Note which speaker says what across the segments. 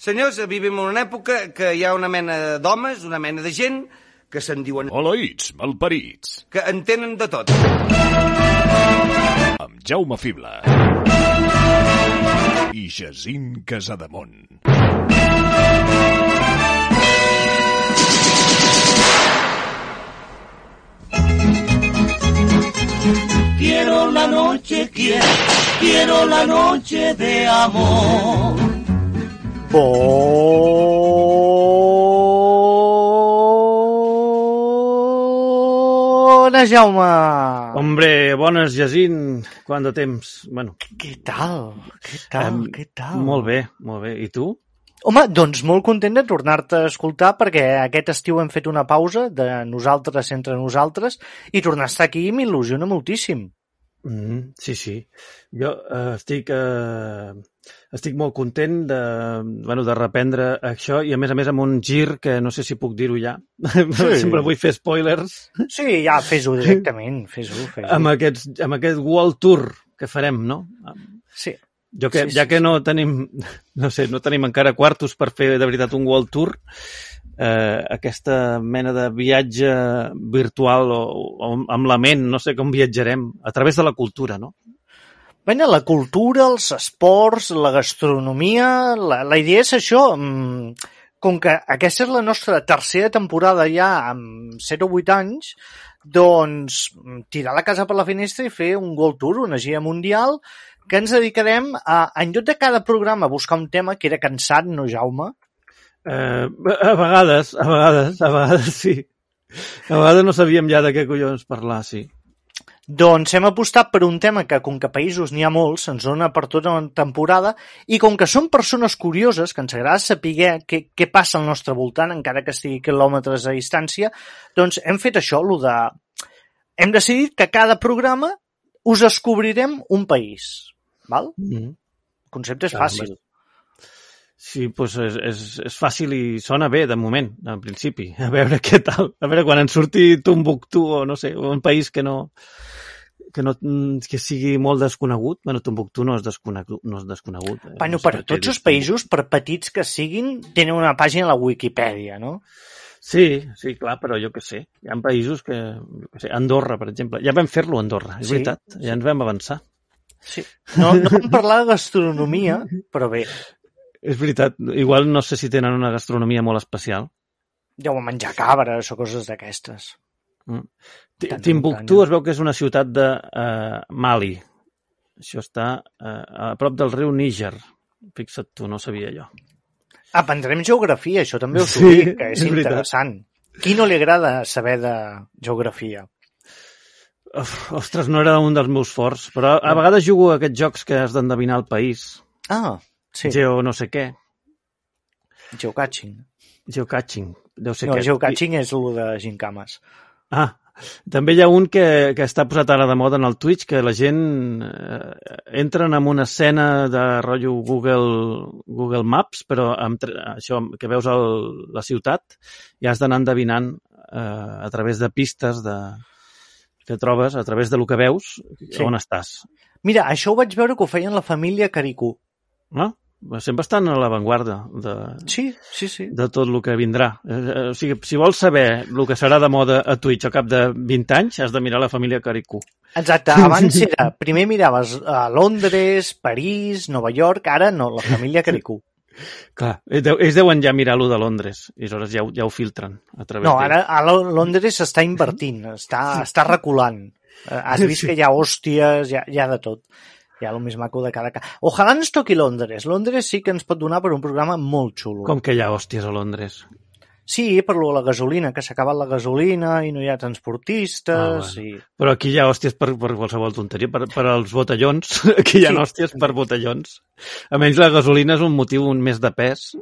Speaker 1: Senyors, vivim en una època que hi ha una mena d'homes, una mena de gent, que se'n diuen...
Speaker 2: Oleïts, malparits.
Speaker 1: que entenen de tot.
Speaker 2: Amb Jaume Fibla. I Jacint Casademont.
Speaker 3: Quiero la noche, quiero, quiero la noche de amor.
Speaker 4: Bona, Jaume!
Speaker 5: Hombre, bones, Jacint. Quant de temps? Bueno,
Speaker 4: Què tal? Què tal?
Speaker 5: em,
Speaker 4: Què tal?
Speaker 5: molt bé, molt bé. I tu?
Speaker 4: Home, doncs molt content de tornar-te a escoltar perquè aquest estiu hem fet una pausa de nosaltres entre nosaltres i tornar a estar aquí m'il·lusiona moltíssim.
Speaker 5: Mm, sí, sí. Jo eh, estic, eh, estic molt content de, bueno, de reprendre això i a més a més amb un gir que no sé si puc dir-ho ja.
Speaker 4: Sí.
Speaker 5: Sempre vull fer spoilers.
Speaker 4: Sí, ja, fes-ho directament, fes-ho, fes-ho.
Speaker 5: Amb, aquests, amb aquest World Tour que farem, no?
Speaker 4: Sí.
Speaker 5: Jo que,
Speaker 4: Sí, sí,
Speaker 5: ja que no tenim, no sé, no tenim encara quartos per fer de veritat un World Tour, eh, aquesta mena de viatge virtual o, o amb la ment, no sé com viatjarem, a través de la cultura, no?
Speaker 4: Bueno, la cultura, els esports, la gastronomia... La, la idea és això. mm, Com que aquesta és la nostra tercera temporada ja amb 0 o 8 anys, doncs mm, tirar la casa per la finestra i fer un World Tour, una gira mundial, que ens dedicarem a, en lloc de cada programa, a buscar un tema que era cansat, no, Jaume?
Speaker 5: Eh, a vegades, a vegades, a vegades sí. A vegades no sabíem ja de què collons parlar, sí.
Speaker 4: Doncs hem apostat per un tema que, com que a països n'hi ha molts, ens dona per tota una temporada, i com que som persones curioses, que ens agrada saber què, què passa al nostre voltant, encara que estigui quilòmetres de distància, doncs hem fet això, lo de... Hem decidit que a cada programa us descobrirem un país. Val?
Speaker 5: Mm -hmm.
Speaker 4: El concepte és fàcil.
Speaker 5: Sí, doncs és, és, és fàcil i sona bé, de moment, en principi. A veure què tal. A veure, quan en surti Tombuctú o no sé, un país que no que no que sigui molt desconegut, bueno, Tombuctú no és desconegut, no és desconegut. eh,
Speaker 4: Bueno, però
Speaker 5: per
Speaker 4: tots els països, per petits que siguin, tenen una pàgina a la Wikipedia, no?
Speaker 5: Sí, sí, clar, però jo que sé. Hi ha països que, jo que sé, Andorra, per exemple. Ja vam fer-lo a Andorra, és
Speaker 4: Sí,
Speaker 5: veritat. Ja ens vam avançar.
Speaker 4: Sí. No, no vam parlar de gastronomia, però bé,
Speaker 5: És veritat. Igual no sé si tenen una gastronomia molt especial.
Speaker 4: deu menjar cabres o coses d'aquestes.
Speaker 5: Mm. Timbuktu es veu que és una ciutat de uh, Mali. Això està uh, a prop del riu Níger. Fixa't tu, no sabia jo.
Speaker 4: Aprendrem geografia, això també us
Speaker 5: Sí,
Speaker 4: ho dic, que és,
Speaker 5: és veritat.
Speaker 4: interessant. Qui no li agrada saber de geografia?
Speaker 5: Uf, ostres, no era un dels meus forts, però a vegades jugo a aquests jocs que has d'endevinar el país.
Speaker 4: Ah, sí,
Speaker 5: Geo no sé què.
Speaker 4: geocaching.
Speaker 5: Geocaching. Deu ser
Speaker 4: No,
Speaker 5: aquest.
Speaker 4: geocaching és el de gincames.
Speaker 5: Ah, també hi ha un que, que està posat ara de moda en el Twitch, que la gent eh, entren en una escena de rotllo Google, Google Maps, però amb, això que veus el, la ciutat i has d'anar endevinant eh, a través de pistes de, que trobes, a través de lo que veus,
Speaker 4: Sí.
Speaker 5: sí. on estàs.
Speaker 4: Mira, això ho vaig veure que ho feien la família Caricú.
Speaker 5: No? Sempre estan a l'avantguarda de,
Speaker 4: Sí, sí, sí.
Speaker 5: de tot el que vindrà. Eh, eh, O sigui, si vols saber el que serà de moda a Twitch al cap de 20 anys, has de mirar la família Caricú.
Speaker 4: Exacte, abans era, primer miraves a Londres, París, Nova York, ara no, la família Caricú.
Speaker 5: Clar, ells deu- ells deuen ja mirar-lo de Londres i aleshores ja, ho- ja ho filtren a través
Speaker 4: No, ara a Lo- Londres s'està invertint, està, està reculant. Eh, Has vist que hi ha hòsties, hi ha, hi ha de tot. Hi ha el més maco de cada. Ojalà ens toqui Londres. Londres sí que ens pot donar per un programa molt xulo.
Speaker 5: Com que hi ha hòsties a Londres.
Speaker 4: Sí, per lo de la gasolina, que s'ha acabat la gasolina i no hi ha transportistes
Speaker 5: Ah,
Speaker 4: i...
Speaker 5: Però aquí hi ha hòsties per, per qualsevol tonteria, per, per als botellons. Aquí hi ha
Speaker 4: Sí.
Speaker 5: hòsties per botellons. A menys la gasolina és un motiu un més de pes.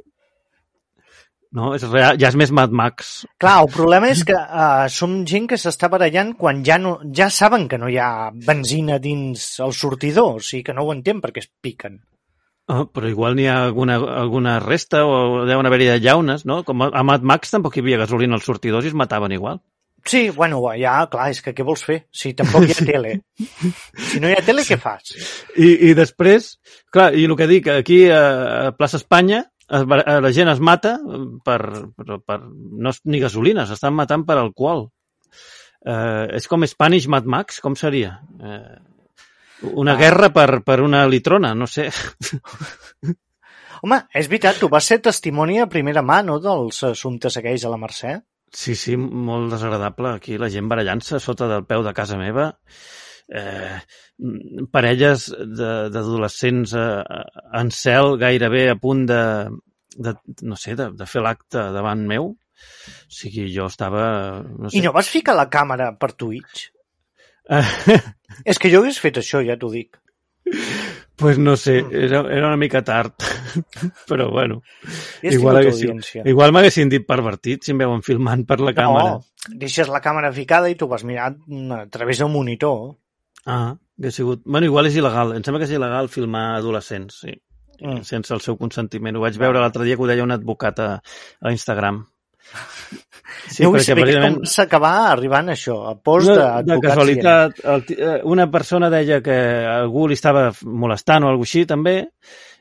Speaker 5: No, és real, ja és més Mad Max.
Speaker 4: Clar, el problema és que uh, som gent que s'està barallant quan ja, no, ja saben que no hi ha benzina dins el sortidor, o sigui que no ho entén perquè es piquen.
Speaker 5: Oh, però igual n'hi ha alguna, alguna resta o deuen haver-hi llaunes, no? Com a, Mad Max tampoc hi havia gasolina als sortidors i es mataven igual.
Speaker 4: Sí, bueno, ja, clar, és que què vols fer? Si tampoc hi ha tele. Si no hi ha tele, què fas?
Speaker 5: I, i després, clar, i el que dic, aquí a, plaça Espanya la gent es mata per, per, per no és ni gasolina, s'estan matant per alcohol. Eh, és com Spanish Mad Max, com seria? Eh, una
Speaker 4: Ah.
Speaker 5: guerra per, per una litrona, no sé.
Speaker 4: Home, és veritat, tu vas ser testimoni a primera mà, no?, dels assumptes aquells a la Mercè.
Speaker 5: Sí, sí, molt desagradable. Aquí la gent barallant-se sota del peu de casa meva. Eh, mm, parelles d'adolescents eh, en cel gairebé a punt de, de no sé, de, de fer l'acte davant meu. O sigui, jo estava... No sé.
Speaker 4: I no vas ficar la càmera per Twitch? És que jo hagués fet això, ja t'ho dic.
Speaker 5: pues no sé, era, era una mica tard. Però bueno, igual, haguessin, igual m'haguessin dit pervertit si em veuen filmant per la càmera.
Speaker 4: No, deixes la càmera ficada i tu vas mirar a través del monitor.
Speaker 5: Ah, que ha sigut... Bueno, igual és il·legal. Em sembla que és il·legal filmar adolescents, sí.
Speaker 4: Mm.
Speaker 5: sense el seu consentiment. Ho vaig veure l'altre dia que ho deia un advocat a, a Instagram.
Speaker 4: Sí, jo vull saber
Speaker 5: precisament-
Speaker 4: com s'acabà arribant a això, a post
Speaker 5: no, de casualitat, el, eh, una persona deia que algú li estava molestant o alguna així també,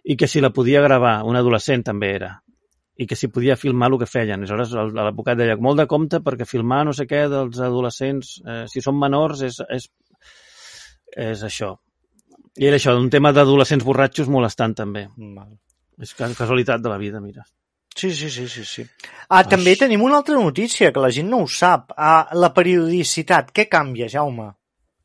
Speaker 5: i que si la podia gravar, un adolescent també era, i que si podia filmar el que feien. Aleshores l'advocat deia, molt de compte perquè filmar no sé què dels adolescents, eh, si són menors, és, és, és això. I era això, un tema d'adolescents borratxos molestant també.
Speaker 4: Val.
Speaker 5: És ca- casualitat de la vida, mira.
Speaker 4: Sí, sí, sí, sí. sí. Ah, també tenim una altra notícia, que la gent no ho sap. Ah, la periodicitat, què canvia, Jaume?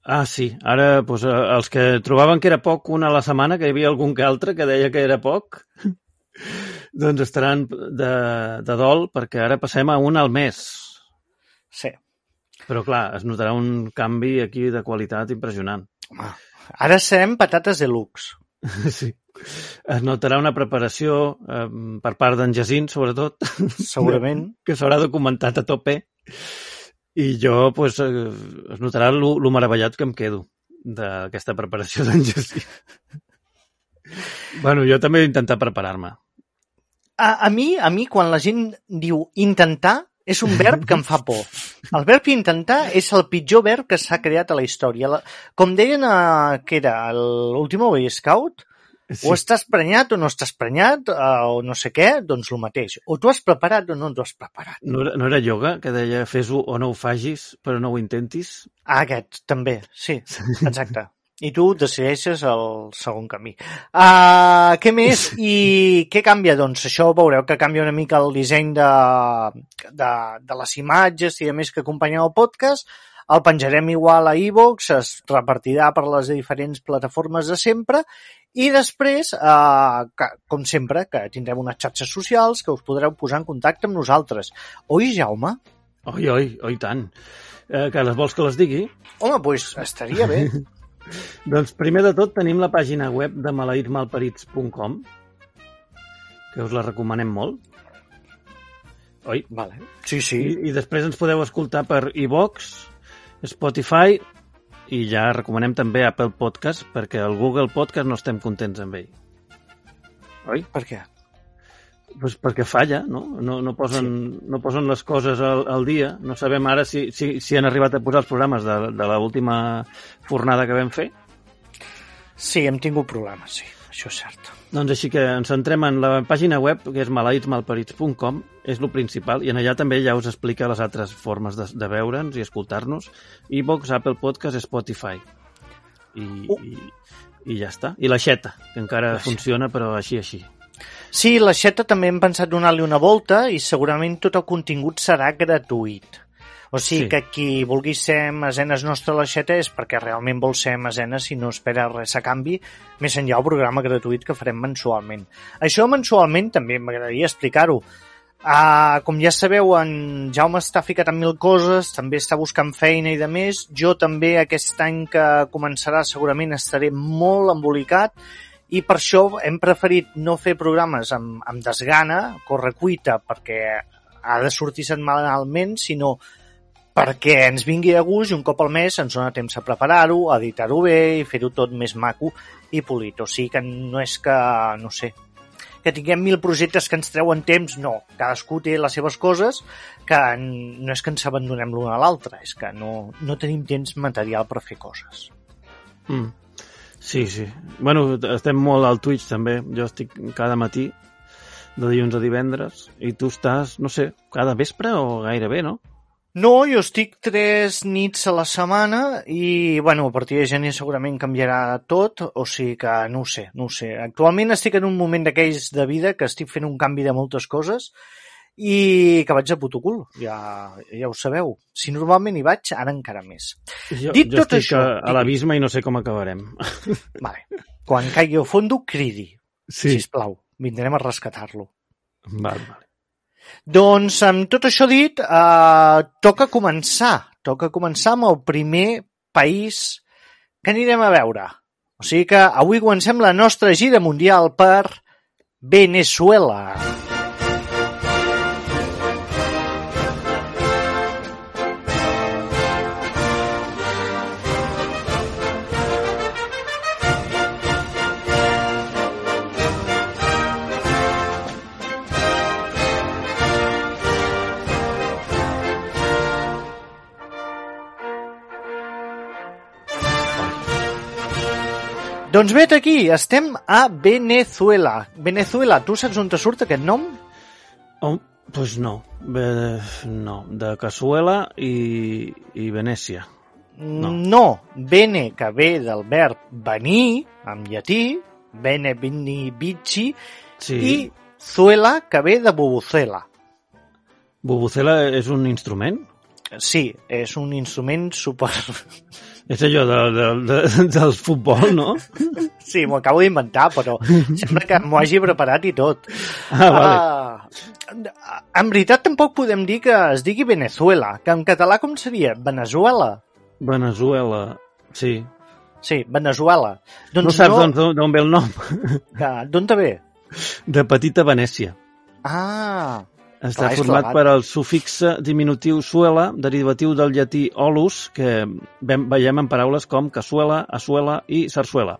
Speaker 5: Ah, sí. Ara, doncs, eh, els que trobaven que era poc una a la setmana, que hi havia algun que altre que deia que era poc, doncs estaran de, de dol perquè ara passem a un al mes.
Speaker 4: Sí.
Speaker 5: Però, clar, es notarà un canvi aquí de qualitat impressionant.
Speaker 4: Home, ara serem patates de luxe.
Speaker 5: Sí. Es notarà una preparació eh, per part d'en Jacint, sobretot,
Speaker 4: Segurament.
Speaker 5: que s'haurà documentat a tope. I jo, doncs, eh, es notarà lo, lo meravellat que em quedo d'aquesta preparació d'en Jacint. bueno, jo també he d'intentar preparar-me.
Speaker 4: A, a mi, a mi, quan la gent diu intentar, és un verb que em fa por. El verb intentar és el pitjor verb que s'ha creat a la història. La, com deien, a, que era l'últim Boy Scout, sí. o estàs prenyat o no estàs prenyat, uh, o no sé què, doncs el mateix. O tu has preparat o no t'ho has preparat.
Speaker 5: No era, no era yoga, que deia fes-ho o no ho fagis, però no ho intentis?
Speaker 4: Ah, aquest, també, sí, exacte. I tu decideixes el segon camí. Uh, què més? I què canvia? Doncs això veureu que canvia una mica el disseny de, de, de les imatges i a més que acompanyen el podcast. El penjarem igual a iVoox, es repartirà per les diferents plataformes de sempre i després, eh, que, com sempre, que tindrem unes xarxes socials que us podreu posar en contacte amb nosaltres. Oi, Jaume?
Speaker 5: Oi, oi, oi tant. Eh, que les vols que les digui?
Speaker 4: Home, doncs estaria bé.
Speaker 5: Doncs primer de tot tenim la pàgina web de maleïtsmalparits.com que us la recomanem molt. Oi?
Speaker 4: Vale. Sí, sí.
Speaker 5: I, I després ens podeu escoltar per iVox, Spotify i ja recomanem també Apple Podcast perquè el Google Podcast no estem contents amb ell. Oi?
Speaker 4: Per què?
Speaker 5: Pues perquè falla, no? No, no, posen, sí. no posen les coses al, al dia. No sabem ara si, si, si han arribat a posar els programes de, de l'última fornada que vam fer.
Speaker 4: Sí, hem tingut problemes, sí. Això és cert.
Speaker 5: Doncs així que ens centrem en la pàgina web, que és malaïtsmalparits.com, és lo principal, i en allà també ja us explica les altres formes de, de veure'ns i escoltar-nos, iVox, Apple Podcast, Spotify. I,
Speaker 4: Uh.
Speaker 5: i, I ja està. I la xeta, que encara
Speaker 4: xeta.
Speaker 5: funciona, però així, així.
Speaker 4: Sí, la xeta també hem pensat donar-li una volta i segurament tot el contingut serà gratuït. O sigui
Speaker 5: Sí.
Speaker 4: que qui vulgui ser mecenes nostre a la xeta és perquè realment vol ser mecenes i no espera res a canvi, més enllà el programa gratuït que farem mensualment. Això mensualment també m'agradaria explicar-ho. Uh, com ja sabeu, en Jaume està ficat en mil coses, també està buscant feina i de més. Jo també aquest any que començarà segurament estaré molt embolicat i per això hem preferit no fer programes amb, amb desgana, correcuita, perquè ha de sortir setmanalment, sinó perquè ens vingui a gust i un cop al mes ens dona temps a preparar-ho, a editar-ho bé i fer-ho tot més maco i polit. O sigui que no és que, no sé, que tinguem mil projectes que ens treuen temps, no. Cadascú té les seves coses, que no és que ens abandonem l'un a l'altre, és que no, no tenim temps material per fer coses.
Speaker 5: Mm. Sí, sí. Bueno, estem molt al Twitch també. Jo estic cada matí de dilluns a divendres, i tu estàs, no sé, cada vespre o gairebé, no?
Speaker 4: No, jo estic tres nits a la setmana i, bueno, a partir de gener segurament canviarà tot, o sigui que no ho sé, no ho sé. Actualment estic en un moment d'aquells de vida que estic fent un canvi de moltes coses i que vaig a puto cul, ja, ja ho sabeu. Si normalment hi vaig, ara encara més.
Speaker 5: Jo,
Speaker 4: Dit
Speaker 5: jo
Speaker 4: tot
Speaker 5: estic
Speaker 4: això,
Speaker 5: a, l'abisme i no sé com acabarem.
Speaker 4: Vale. Quan caigui al fondo, cridi,
Speaker 5: Sí.
Speaker 4: sisplau. Vindrem a rescatar-lo.
Speaker 5: Val, val.
Speaker 4: Doncs amb tot això dit, eh, toca començar. Toca començar amb el primer país que anirem a veure. O sigui que avui comencem la nostra gira mundial per Venezuela. Doncs vet aquí, estem a Venezuela. Venezuela, tu saps on te surt aquest nom?
Speaker 5: Oh, pues no. Bé, no. De Casuela i, i Venècia.
Speaker 4: No. no. Bene, que ve del verb venir, en llatí, bene, vini, vici,
Speaker 5: Sí.
Speaker 4: i zuela, que ve de bubucela.
Speaker 5: Bubucela és un instrument?
Speaker 4: Sí, és un instrument super...
Speaker 5: És allò de, de, de, del futbol, no?
Speaker 4: Sí, m'ho acabo d'inventar, però sembla que m'ho hagi preparat i tot.
Speaker 5: Ah, vale.
Speaker 4: Ah, en veritat tampoc podem dir que es digui Venezuela, que en català com seria? Venezuela?
Speaker 5: Venezuela, sí.
Speaker 4: Sí, Venezuela. Doncs
Speaker 5: no saps d'on d'on- ve el nom?
Speaker 4: D'on te ve?
Speaker 5: De Petita Venècia.
Speaker 4: Ah,
Speaker 5: Està
Speaker 4: Clar,
Speaker 5: format per al sufix diminutiu suela, derivatiu del llatí olus, que vem, veiem en paraules com casuela, asuela i sarsuela.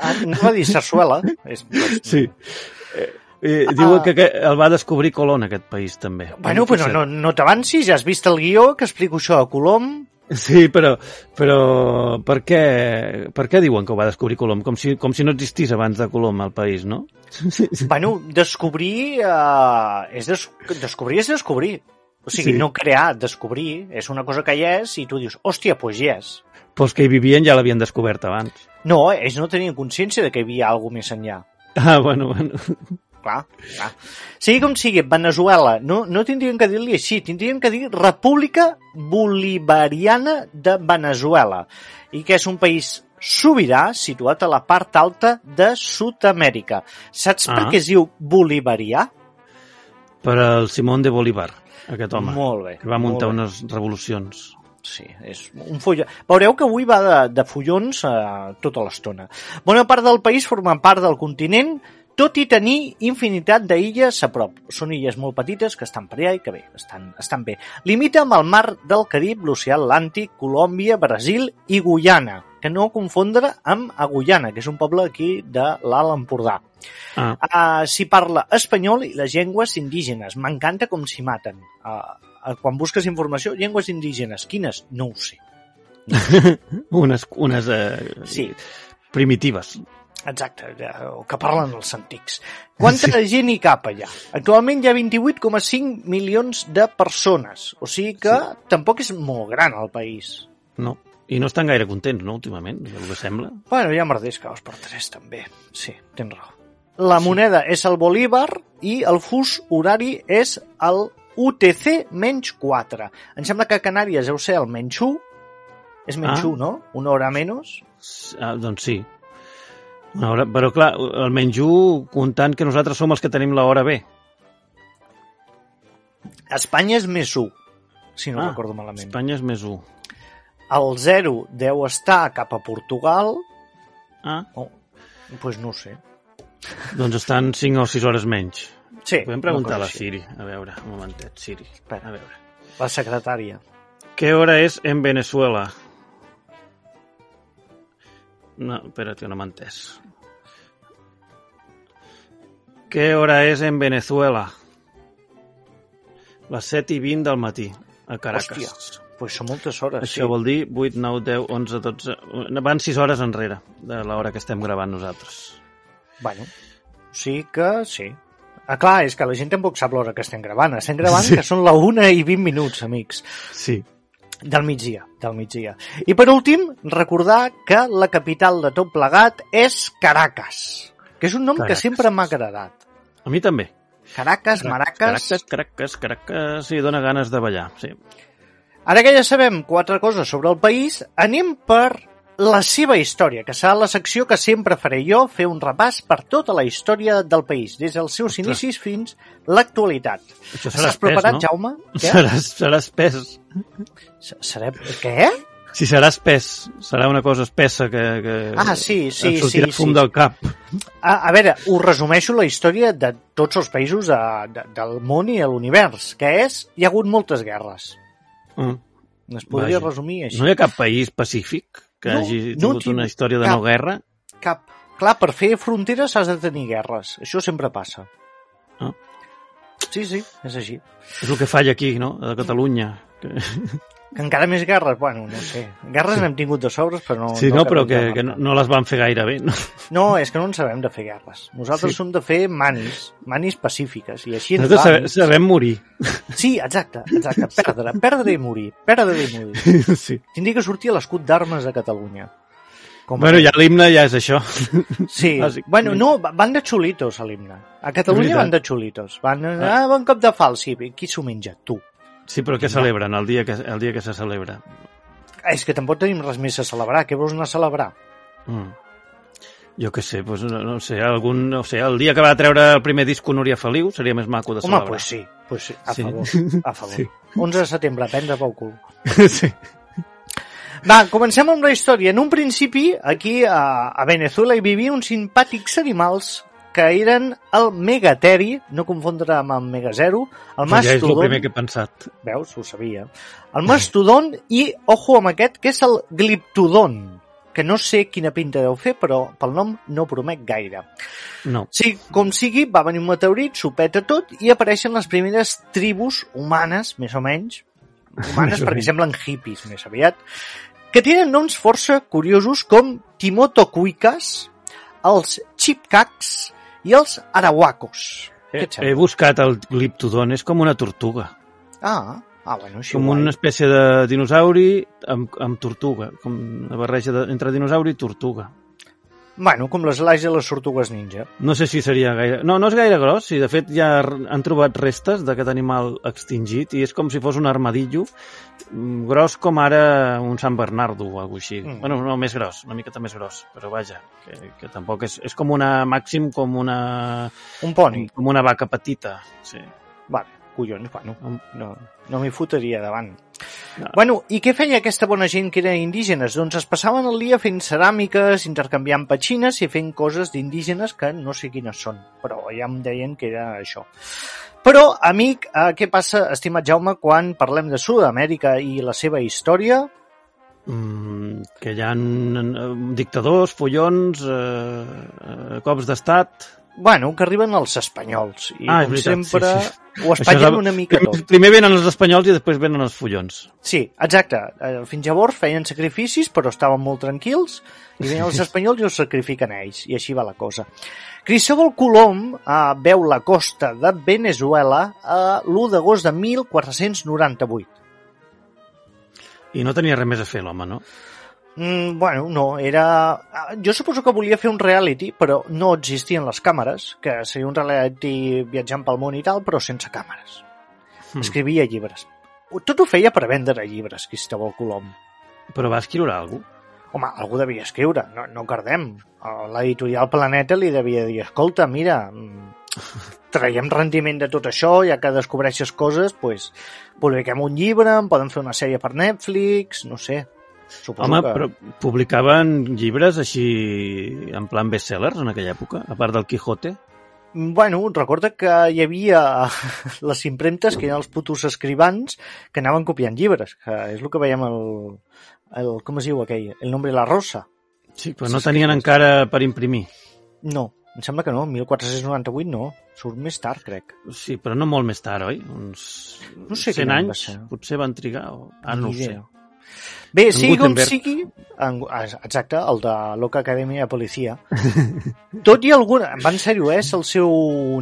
Speaker 4: anava a dir sarsuela.
Speaker 5: Sí. Eh, eh, diu
Speaker 4: Ah.
Speaker 5: que, que el va descobrir Colón, aquest país, també.
Speaker 4: Bueno, però no, no t'avancis, ja has vist el guió que explico això a Colom.
Speaker 5: Sí, però, però per, què, per què diuen que ho va descobrir Colom? Com si, com si no existís abans de Colom al país, no? Sí, sí.
Speaker 4: Bueno, descobrir... Uh, és des... Descobrir és descobrir. O sigui,
Speaker 5: Sí.
Speaker 4: no crear, descobrir. És una cosa que hi és i tu dius, hòstia, doncs hi és.
Speaker 5: Però els que hi vivien ja l'havien descobert abans.
Speaker 4: No, ells no tenien consciència de que hi havia alguna més enllà.
Speaker 5: Ah, bueno, bueno.
Speaker 4: Clar, clar. Sigui com sigui, Venezuela, no, no tindríem que dir-li així, tindríem que dir República Bolivariana de Venezuela, i que és un país sobirà situat a la part alta de Sud-amèrica. Saps per
Speaker 5: Ah.
Speaker 4: què es diu bolivarià?
Speaker 5: Per al Simón de Bolívar, aquest home,
Speaker 4: Molt bé.
Speaker 5: que va muntar
Speaker 4: bé.
Speaker 5: unes revolucions.
Speaker 4: Sí, és un folló. Veureu que avui va de, de follons eh, tota l'estona. Bona part del país forma part del continent, tot i tenir infinitat d'illes a prop. Són illes molt petites que estan per allà i que bé, estan, estan bé. Limita amb el mar del Carib, l'oceà Atlàntic, Colòmbia, Brasil i Guyana, que no confondre amb Agullana, que és un poble aquí de l'Alt Empordà.
Speaker 5: Ah,
Speaker 4: Uh, S'hi parla espanyol i les llengües indígenes. M'encanta com s'hi maten. Uh, uh, quan busques informació, llengües indígenes. Quines? No ho sé.
Speaker 5: unes, unes eh,
Speaker 4: Sí,
Speaker 5: primitives.
Speaker 4: Exacte, eh, o que parlen els antics. Quanta sí. gent hi cap allà? Actualment hi ha 28,5 milions de persones, o sigui que sí. tampoc és molt gran el país.
Speaker 5: No. I no estan gaire contents, no, últimament, el que sembla.
Speaker 4: Bueno, hi ha merders que per tres també. Sí, tens raó. La moneda és el bolívar i el fus horari és el UTC menys 4. Em sembla que a Canàries deu ser el menys 1. És menys
Speaker 5: Ah.
Speaker 4: 1, no? Una hora menys.
Speaker 5: Ah, doncs sí. Una hora, però clar, almenys un comptant que nosaltres som els que tenim l'hora B.
Speaker 4: A Espanya és més 1, si no
Speaker 5: Ah,
Speaker 4: recordo malament.
Speaker 5: Espanya és més 1.
Speaker 4: El 0 deu estar cap a Portugal.
Speaker 5: Ah,
Speaker 4: Oh, pues no sé.
Speaker 5: doncs estan 5 o 6 hores menys.
Speaker 4: Sí,
Speaker 5: Podem preguntar a la. Siri. A veure, un momentet, Siri.
Speaker 4: Espera.
Speaker 5: A veure.
Speaker 4: La secretària.
Speaker 5: ¿Qué hora es en Venezuela? No, espera't que no m'ha entès. ¿Qué hora és en Venezuela? Les 7 i 20 del matí, a Caracas.
Speaker 4: Hòstia. Pues són moltes hores,
Speaker 5: Això
Speaker 4: sí.
Speaker 5: vol dir 8, 9, 10, 11, 12... Van 6 hores enrere de l'hora que estem gravant nosaltres.
Speaker 4: Bueno, sí que sí. Ah, clar, és que la gent tampoc sap l'hora que estem gravant. Estem gravant sí. que són la 1 i 20 minuts, amics.
Speaker 5: Sí.
Speaker 4: Del migdia, del migdia. I per últim, recordar que la capital de tot plegat és Caracas, que és un nom
Speaker 5: Caracas.
Speaker 4: que sempre m'ha agradat.
Speaker 5: A mi també.
Speaker 4: Caracas, Maracas...
Speaker 5: Caracas, Caracas, Caracas, sí, dona ganes de ballar, sí.
Speaker 4: Ara que ja sabem quatre coses sobre el país, anem per la seva història, que serà la secció que sempre faré jo, fer un repàs per tota la història del país, des dels seus inicis fins l'actualitat. Estàs preparat,
Speaker 5: no?
Speaker 4: Jaume? Què?
Speaker 5: Serà, serà espès.
Speaker 4: S- Seré... Què?
Speaker 5: Si serà espès, serà una cosa espessa que, que
Speaker 4: Ah, sí, sí,
Speaker 5: et sortirà
Speaker 4: sí,
Speaker 5: fum
Speaker 4: sí.
Speaker 5: del cap.
Speaker 4: A, a veure, us resumeixo la història de tots els països de, de, del món i de l'univers, que és, hi ha hagut moltes guerres.
Speaker 5: Mm.
Speaker 4: Es podria
Speaker 5: Vaja.
Speaker 4: resumir així.
Speaker 5: No hi ha cap país pacífic que
Speaker 4: No,
Speaker 5: hagi
Speaker 4: no
Speaker 5: tingut
Speaker 4: tinc
Speaker 5: una història de
Speaker 4: cap.
Speaker 5: no guerra?
Speaker 4: Cap. Clar, per fer fronteres has de tenir guerres. Això sempre passa.
Speaker 5: Ah.
Speaker 4: Sí, sí, és així.
Speaker 5: És el que falla aquí, no?, a Catalunya. Que...
Speaker 4: Encara més guerres, bueno, no sé. Guerres n'hem tingut de sobres, però no...
Speaker 5: sí, no, però que, que no, no les van fer gaire bé, no?
Speaker 4: No, és que no en sabem de fer guerres. Nosaltres
Speaker 5: Sí.
Speaker 4: som de fer manis, manis pacífiques, i així ens
Speaker 5: Nosaltres sabem, sabem morir.
Speaker 4: Sí, exacte, exacte. Perdre, perdre i morir, perdre i morir.
Speaker 5: Sí.
Speaker 4: Tindria que sortir a l'escut d'armes de Catalunya. Com
Speaker 5: Bueno, ja l'himne ja és això.
Speaker 4: Sí,
Speaker 5: bàsic.
Speaker 4: bueno, no, van de xulitos a l'himne. A Catalunya van de xulitos. Van, ah, bon cop de fal, sí. Qui s'ho menja? Tu.
Speaker 5: Sí, però què celebren el dia que, el dia que se celebra?
Speaker 4: És que tampoc tenim res més a celebrar. Què vols anar a celebrar?
Speaker 5: Mm. Jo què sé, doncs, no, no sé, algun, no sé, el dia que va treure el primer disc Núria Feliu seria més maco de
Speaker 4: Home,
Speaker 5: celebrar.
Speaker 4: pues sí, pues sí, a
Speaker 5: Sí.
Speaker 4: favor, a favor.
Speaker 5: Sí.
Speaker 4: 11 de setembre, prendre pel cul.
Speaker 5: sí.
Speaker 4: Va, comencem amb la història. En un principi, aquí a, a Venezuela hi vivien uns simpàtics animals que eren el megateri, no confondre amb el megazero, el
Speaker 5: Això ja és el
Speaker 4: mastodon,
Speaker 5: primer que he pensat.
Speaker 4: veus, ho sabia, el mastodon i, ojo amb aquest, que és el gliptodon, que no sé quina pinta deu fer, però pel nom no promet gaire.
Speaker 5: No.
Speaker 4: Sí, com sigui, va venir un meteorit, s'ho peta tot i apareixen les primeres tribus humanes, més o menys, humanes perquè
Speaker 5: menys.
Speaker 4: semblen hippies més aviat, que tenen noms força curiosos com Timotocuicas, els Chipcacs i els Arahuacos.
Speaker 5: He,
Speaker 4: sembla?
Speaker 5: he buscat el gliptodon, és com una tortuga.
Speaker 4: Ah, ah, bueno, així
Speaker 5: com
Speaker 4: guai.
Speaker 5: una espècie de dinosauri amb, amb tortuga, com una barreja de, entre dinosauri i tortuga.
Speaker 4: Bueno, com les lais de les tortugues ninja.
Speaker 5: No sé si seria gaire... No, no és gaire gros, sí, de fet ja han trobat restes d'aquest animal extingit i és com si fos un armadillo, mm, gros com ara un Sant Bernardo o alguna així.
Speaker 4: Mm.
Speaker 5: Bueno, no, més gros, una miqueta més gros, però vaja, que, que tampoc és... És com una, màxim com una,
Speaker 4: Un poni.
Speaker 5: com una vaca petita, sí.
Speaker 4: Vale, collons, bueno, no, no m'hi fotria davant.
Speaker 5: No.
Speaker 4: Bueno, i què feia aquesta bona gent que eren indígenes? Doncs es passaven el dia fent ceràmiques, intercanviant petxines i fent coses d'indígenes que no sé quines són, però ja em deien que era això. Però, amic, eh, què passa, estimat Jaume, quan parlem de Sud-amèrica i la seva història?
Speaker 5: Mm, que hi ha eh, dictadors, follons, eh, eh, cops d'estat...
Speaker 4: Bueno, que arriben els espanyols i,
Speaker 5: Ah,
Speaker 4: com
Speaker 5: veritat,
Speaker 4: sempre,
Speaker 5: sí,
Speaker 4: ho espatllen una mica tot.
Speaker 5: Primer venen els espanyols i després venen els follons.
Speaker 4: Sí, exacte. Eh, Fins llavors feien sacrificis, però estaven molt tranquils, i venen els espanyols i els sacrifiquen ells, i així va la cosa. Cristóbal Colom eh, veu la costa de Venezuela a l'1 d'agost de 1498.
Speaker 5: I no tenia res més a fer l'home, no?
Speaker 4: Mm, bueno, no, era... ah, Jo suposo que volia fer un reality, però no existien les càmeres, que seria un reality viatjant pel món i tal, però sense càmeres.
Speaker 5: Mm.
Speaker 4: Escrivia llibres. Tot ho feia per vendre llibres, Cristóbal Colom.
Speaker 5: Però va escriure alguna cosa?
Speaker 4: Home, algú devia escriure, no, no cardem. L'editorial Planeta li devia dir, escolta, mira, mm, traiem rendiment de tot això, ja que descobreixes coses, pues, publiquem un llibre, en poden fer una sèrie per Netflix, no sé. Suposo
Speaker 5: Home,
Speaker 4: que...
Speaker 5: però publicaven llibres així en plan bestsellers en aquella època, a part del Quijote.
Speaker 4: Bueno, recorda que hi havia les impremtes que eren els putos escrivans que anaven copiant llibres, que és el que veiem el, el com es diu aquell? El nombre de la rosa.
Speaker 5: Sí, però no tenien encara per imprimir.
Speaker 4: No, em sembla que no, 1498 no, surt més tard, crec.
Speaker 5: Sí, però no molt més tard, oi? Uns
Speaker 4: No sé
Speaker 5: 100
Speaker 4: quin any va
Speaker 5: anys,
Speaker 4: ser.
Speaker 5: potser van trigar. O... Ah, no ho sé.
Speaker 4: Bé,
Speaker 5: En
Speaker 4: sigui com
Speaker 5: Gutenberg.
Speaker 4: sigui... En, exacte, el de Loca Academia de Policia. Tot i alguna... Va en sèrio, eh? És el seu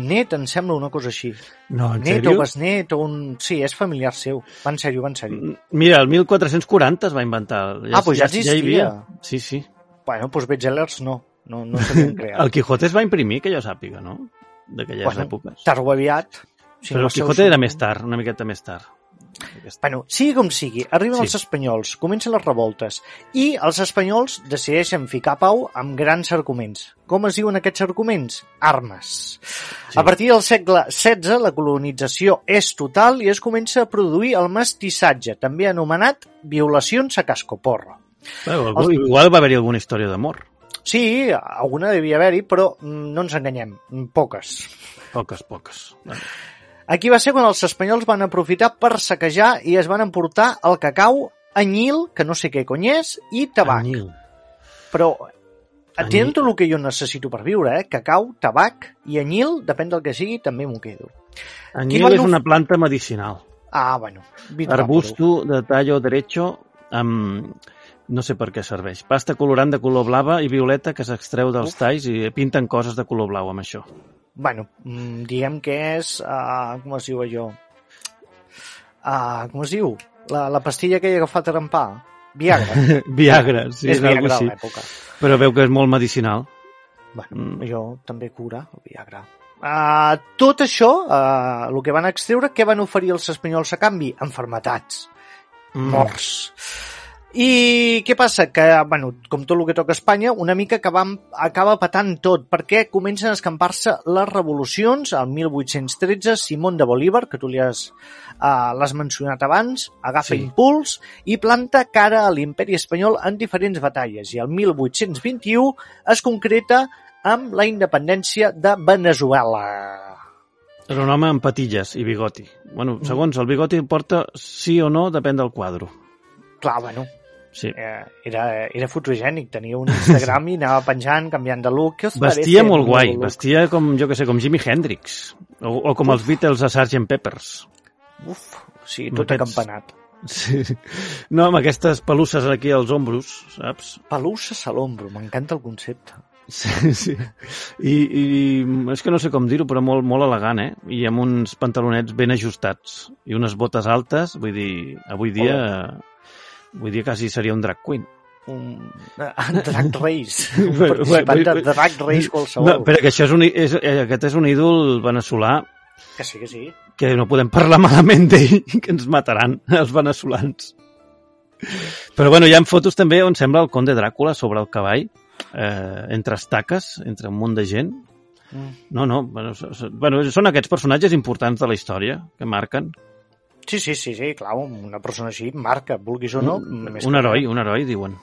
Speaker 4: net, em sembla, una cosa així.
Speaker 5: No, en
Speaker 4: Net
Speaker 5: sèrio?
Speaker 4: o besnet o un... Sí, és familiar seu. Va en sèrio, va en sèrio.
Speaker 5: Mira, el 1440 es va inventar.
Speaker 4: Ah, doncs ja existia.
Speaker 5: hi havia. Sí, sí.
Speaker 4: Bueno, doncs bestsellers no. No, no s'havien creat.
Speaker 5: El Quijote es va imprimir, que jo sàpiga, no? D'aquelles
Speaker 4: Bueno,
Speaker 5: èpoques.
Speaker 4: Tard o aviat. Si
Speaker 5: Però
Speaker 4: no
Speaker 5: el Quijote
Speaker 4: seu-
Speaker 5: era més tard, una miqueta més tard.
Speaker 4: Bueno, sigui com sigui, arriben
Speaker 5: Sí.
Speaker 4: els espanyols, comencen les revoltes i els espanyols decideixen ficar pau amb grans arguments. Com es diuen aquests arguments? Armes.
Speaker 5: Sí.
Speaker 4: A partir del segle XVI, la colonització és total i es comença a produir el mestissatge, també anomenat violacions a cascoporro.
Speaker 5: Bueno, algú- igual va haver-hi alguna història d'amor.
Speaker 4: Sí, alguna devia haver-hi, però mm, no ens enganyem, poques.
Speaker 5: Poques, poques. Bueno,
Speaker 4: Aquí va ser quan els espanyols van aprofitar per saquejar i es van emportar el cacau, anyil, que no sé què cony és, i tabac.
Speaker 5: anyil.
Speaker 4: Però tenen tot el que jo necessito per viure, eh? Cacau, tabac i anyil, depèn del que sigui, també m'ho quedo.
Speaker 5: Anyil és una planta medicinal.
Speaker 4: Ah, bueno.
Speaker 5: Arbusto de tallo derecho amb... No sé per què serveix. Pasta colorant de color blava i violeta que s'extreu dels
Speaker 4: Uf.
Speaker 5: talls i pinten coses de color blau amb això.
Speaker 4: Bueno, mm, diguem que és... Uh, com es diu allò? Uh, com es diu? La, la pastilla aquella que fa trempar? Viagra.
Speaker 5: Viagra, sí,
Speaker 4: és
Speaker 5: és
Speaker 4: Viagra a
Speaker 5: així.
Speaker 4: l'època.
Speaker 5: Però veu que és molt medicinal.
Speaker 4: Bueno,
Speaker 5: Mm.
Speaker 4: mm. jo també cura el Viagra. Uh, tot això, uh, el que van extreure, què van oferir els espanyols a canvi? Enfermetats.
Speaker 5: Mm.
Speaker 4: morts. I què passa? Que, bueno, com tot el que toca Espanya, una mica que vam, acaba patant tot, perquè comencen a escampar-se les revolucions. El 1813, Simón de Bolívar, que tu li has, uh, l'has mencionat abans, agafa
Speaker 5: Sí.
Speaker 4: impuls i planta cara a l'imperi espanyol en diferents batalles. I el 1821 es concreta amb la independència de Venezuela.
Speaker 5: Era un home amb patilles i bigoti. Bueno, segons el bigoti porta sí o no, depèn del quadro.
Speaker 4: Clar, bueno,
Speaker 5: Sí.
Speaker 4: eh, era, era fotogènic, tenia un Instagram i anava penjant, canviant de look. ¿Qué os
Speaker 5: Vestia molt guai,
Speaker 4: look?
Speaker 5: vestia com, jo que sé, com Jimi Hendrix. O, o com els Beatles a Sgt. Peppers.
Speaker 4: Uf, sí, tot
Speaker 5: aquests-
Speaker 4: acampanat.
Speaker 5: Sí. No, amb aquestes pelusses aquí als ombros, saps?
Speaker 4: Pelusses a l'ombro, m'encanta el concepte.
Speaker 5: Sí, sí. I, I és que no sé com dir-ho, però molt, molt elegant, eh? I amb uns pantalonets ben ajustats i unes botes altes, vull dir, avui dia... Vull dir, quasi seria un drag queen.
Speaker 4: Un drag race, un
Speaker 5: Bueno,
Speaker 4: participant
Speaker 5: bueno,
Speaker 4: de drag race qualsevol.
Speaker 5: No, però que això és un, és, eh, aquest és un ídol veneçolà
Speaker 4: Que sí, que sí.
Speaker 5: que no podem parlar malament d'ell, que ens mataran els veneçolans. Però bueno, hi ha fotos també on sembla el conde Dràcula sobre el cavall, eh, entre estaques, entre un munt de gent.
Speaker 4: Mm.
Speaker 5: No, no, bueno, bueno, són aquests personatges importants de la història que marquen.
Speaker 4: Sí, sí, sí, sí, clar, una persona així marca, vulguis o no. més
Speaker 5: un
Speaker 4: que
Speaker 5: heroi, un heroi, diuen.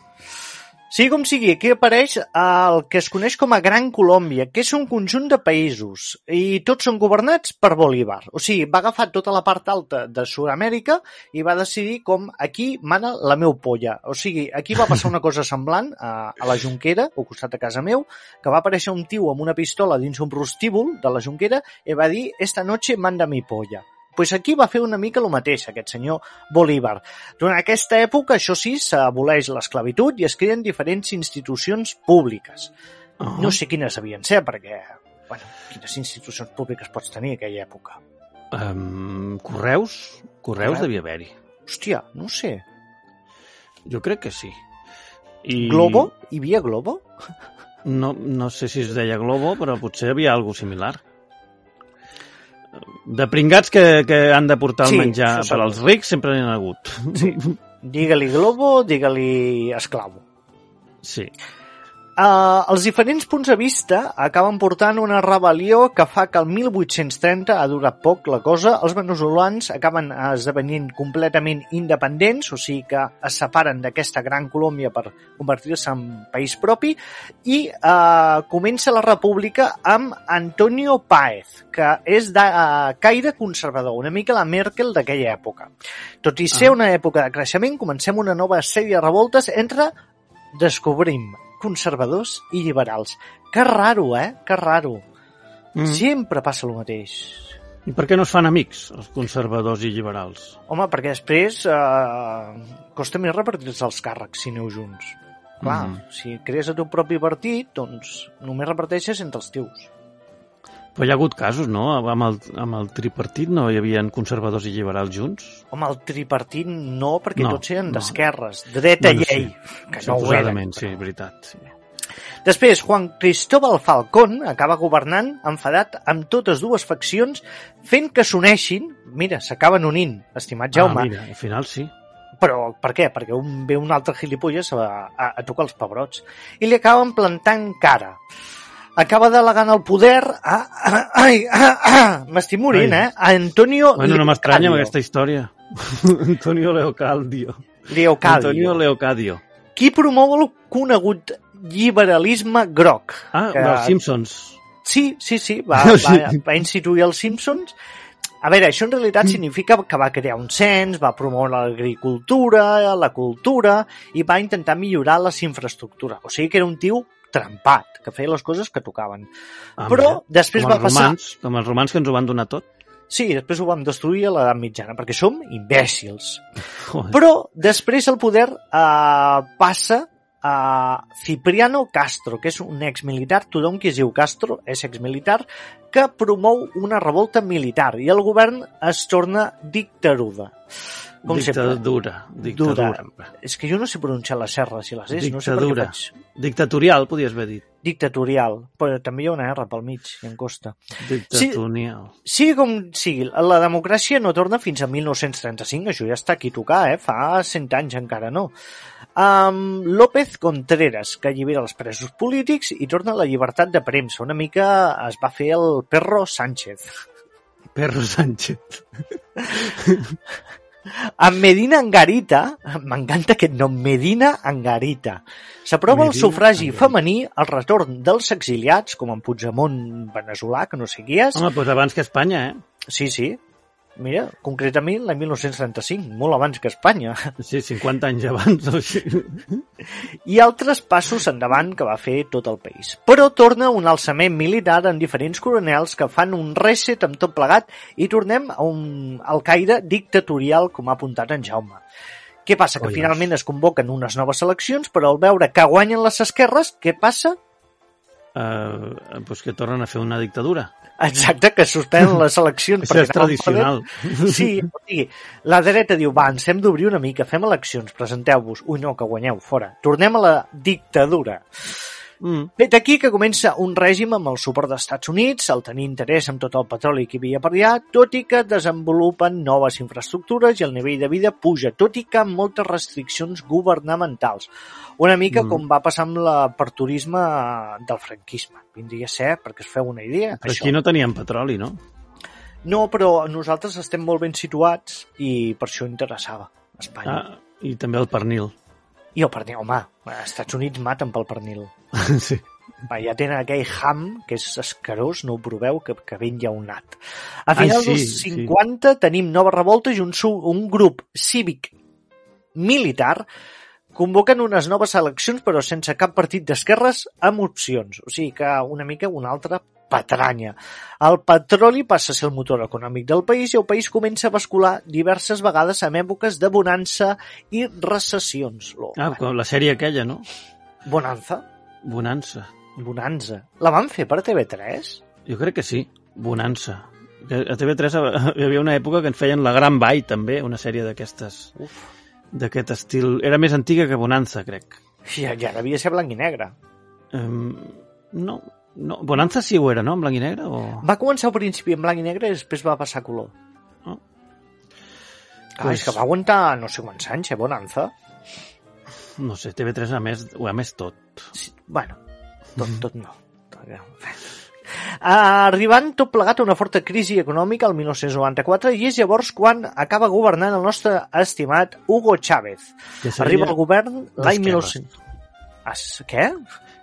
Speaker 4: Sí, com sigui, aquí apareix el que es coneix com a Gran Colòmbia, que és un conjunt de països, i tots són governats per Bolívar. O sigui, va agafar tota la part alta de Sud-amèrica i va decidir com aquí mana la meu polla. O sigui, aquí va passar una cosa semblant a, a la Junquera, al costat de casa meu, que va aparèixer un tio amb una pistola dins un prostíbul de la Junquera i va dir «Esta noche manda mi polla». Pues aquí va fer una mica el mateix, aquest senyor Bolívar. Durant aquesta època, això sí, s'aboleix l'esclavitud i es creen diferents institucions públiques.
Speaker 5: Oh.
Speaker 4: No sé quines havien ser, perquè, bueno, quines institucions públiques pots tenir aquella època?
Speaker 5: Um, correus? Correus
Speaker 4: Correu.
Speaker 5: devia haver-hi.
Speaker 4: Hòstia, no sé.
Speaker 5: Jo crec que sí. I...
Speaker 4: Globo? Hi havia Globo?
Speaker 5: No, no sé si es deia Globo, però potser hi havia alguna similar. De pringats que, que han de portar el
Speaker 4: Sí,
Speaker 5: menjar
Speaker 4: això
Speaker 5: per
Speaker 4: segur.
Speaker 5: als rics sempre n'hi ha hagut.
Speaker 4: Sí. Digue-li Globo, digue-li esclavo.
Speaker 5: Sí.
Speaker 4: Uh, els diferents punts de vista acaben portant una rebel·lió que fa que el 1830, ha durat poc la cosa, els veneçolans acaben esdevenint completament independents, o sigui que es separen d'aquesta gran Colòmbia per convertir-se en país propi, i uh, comença la república amb Antonio Páez, que és de uh, caire conservador, una mica la Merkel d'aquella època. Tot i ser
Speaker 5: Ah.
Speaker 4: una època de creixement, comencem una nova sèrie de revoltes entre descobrim conservadors i liberals. Que raro, eh? Que raro.
Speaker 5: Mm.
Speaker 4: Sempre passa el mateix.
Speaker 5: I per què no es fan amics, els conservadors i liberals?
Speaker 4: Home, perquè després eh, costa més repartir-se els càrrecs si aneu junts. Clar,
Speaker 5: Mhm.
Speaker 4: si crees el teu propi partit, doncs només reparteixes entre els teus.
Speaker 5: Però hi ha hagut casos, no? Amb el, amb el tripartit no hi havia conservadors i liberals junts?
Speaker 4: Home, el tripartit no, perquè
Speaker 5: No,
Speaker 4: tots eren
Speaker 5: no.
Speaker 4: d'esquerres, dreta
Speaker 5: Bueno,
Speaker 4: llei, que no ho eren.
Speaker 5: Suposadament, sí, veritat. Sí.
Speaker 4: Després, Juan Cristóbal Falcón acaba governant enfadat amb totes dues faccions, fent que s'uneixin, mira, s'acaben unint, estimat Jaume,
Speaker 5: Ah, mira, al final sí.
Speaker 4: però per què? Perquè un ve un altre gilipolles a, a, a tocar els pebrots. I li acaben plantant cara. Acaba delegant el poder a... ai, m'estic morint,
Speaker 5: Ai.
Speaker 4: eh? A Antonio
Speaker 5: Bueno, no m'estranya amb aquesta història. Antonio Leocadio.
Speaker 4: Leocadio.
Speaker 5: Antonio Leocadio.
Speaker 4: Qui promou el conegut lliberalisme groc.
Speaker 5: Ah,
Speaker 4: que-
Speaker 5: dels Simpsons.
Speaker 4: Sí, sí, sí, va, va, va instituir els Simpsons. A veure, això en realitat significa que va crear un cens, va promoure l'agricultura, la cultura i va intentar millorar les infraestructures. O sigui que era un tio trempat, que feia les coses que tocaven.
Speaker 5: Ah,
Speaker 4: Però
Speaker 5: mira,
Speaker 4: després
Speaker 5: com
Speaker 4: va passar...
Speaker 5: Romans, com els romans que ens ho van donar tot.
Speaker 4: Sí, després ho vam destruir a l'edat mitjana, perquè som imbècils.
Speaker 5: Joder.
Speaker 4: Però després el poder eh, passa a Cipriano Castro, que és un exmilitar, tothom qui es diu Castro és exmilitar, que promou una revolta militar i el govern es torna dictaruda. Com sempre.
Speaker 5: dictadura. Dictadura.
Speaker 4: És que jo no sé pronunciar les R's i les S, no sé per què
Speaker 5: Dictadura.
Speaker 4: faig
Speaker 5: Dictatorial, podies haver dit.
Speaker 4: dictatorial, però també hi ha una R pel mig i em costa.
Speaker 5: Dictatorial.
Speaker 4: Sigui com sigui, la democràcia no torna fins a 1935, això ja està aquí a tocar, eh? fa 100 anys encara no. Um, López Contreras, que allibera els presos polítics i torna la llibertat de premsa. Una mica es va fer el Perro Sánchez.
Speaker 5: Perro Sánchez.
Speaker 4: Amb Medina Angarita, m'encanta aquest nom, Medina Angarita, s'aprova el sufragi
Speaker 5: Angarita.
Speaker 4: femení, el retorn dels exiliats, com en Puigdemont veneçolà, que no sé qui és.
Speaker 5: Home, doncs abans que Espanya, eh?
Speaker 4: Sí, sí. Mira, concretament l'any 1935, molt abans que Espanya.
Speaker 5: Sí, 50 anys abans o així.
Speaker 4: I altres passos endavant que va fer tot el país. Però torna un alçament militar amb diferents coronels que fan un reset amb tot plegat i tornem a un, al caire dictatorial, com ha apuntat en Jaume. Què passa? Que
Speaker 5: Collons.
Speaker 4: finalment es convoquen unes noves eleccions, però al veure que guanyen les esquerres, què passa?
Speaker 5: Uh, doncs que tornen a fer una dictadura.
Speaker 4: Exacte, que suspenen les eleccions.
Speaker 5: Això és tradicional.
Speaker 4: perdent. Sí, o sigui, la dreta diu, va, ens hem d'obrir una mica, fem eleccions, presenteu-vos. Ui, no, que guanyeu, fora. Tornem a la dictadura.
Speaker 5: Mm.
Speaker 4: Vet aquí que comença un règim amb el suport dels Estats Units, el tenir interès en tot el petroli que hi havia per allà, tot i que desenvolupen noves infraestructures i el nivell de vida puja, tot i que amb moltes restriccions governamentals. Una mica
Speaker 5: Mm.
Speaker 4: com va passar amb l'aperturisme del franquisme. Vindria a ser, perquè es feu una idea,
Speaker 5: Però
Speaker 4: això.
Speaker 5: aquí no teníem petroli, no?
Speaker 4: No, però nosaltres estem molt ben situats i per això interessava Espanya. Ah,
Speaker 5: I també el pernil.
Speaker 4: I el pernil, home, als Estats Units maten pel pernil.
Speaker 5: sí.
Speaker 4: Va, ja tenen aquell ham, que és escarós, no ho proveu, que, que ben llaunat. A
Speaker 5: Ai,
Speaker 4: finals
Speaker 5: sí,
Speaker 4: dels 50 tenim noves revoltes i un, un grup cívic militar convoquen unes noves eleccions però sense cap partit d'esquerres amb opcions. O sigui que una mica una altra patranya. El petroli passa a ser el motor econòmic del país i el país comença a bascular diverses vegades en èpoques de bonança i recessions. Lo,
Speaker 5: Ah, com la sèrie aquella, no?
Speaker 4: Bonanza?
Speaker 5: Bonança.
Speaker 4: Bonanza. La van fer per TV3?
Speaker 5: Jo crec que sí. Bonança. A TV3 hi havia una època que ens feien La Gran Vall, també, una sèrie d'aquestes
Speaker 4: Uf.
Speaker 5: d'aquest estil. Era més antiga que Bonanza, crec.
Speaker 4: Ja, ja devia ser blanc i negre.
Speaker 5: Um, no, no. Bonanza sí ho era, no? En blanc i negre? O...
Speaker 4: Va començar al principi en blanc i negre i després va passar color.
Speaker 5: Oh.
Speaker 4: Ah,
Speaker 5: Pues-
Speaker 4: és que va aguantar no sé quants anys, eh, Bonanza.
Speaker 5: No sé, TV3 a més, ho ha més tot.
Speaker 4: Sí, bueno, tot, tot no. Arribant tot plegat a una forta crisi econòmica el 1994 i és llavors quan acaba governant el nostre estimat Hugo Chávez. Arriba al govern l'any
Speaker 5: d'esquerres.
Speaker 4: 1900... As- Què?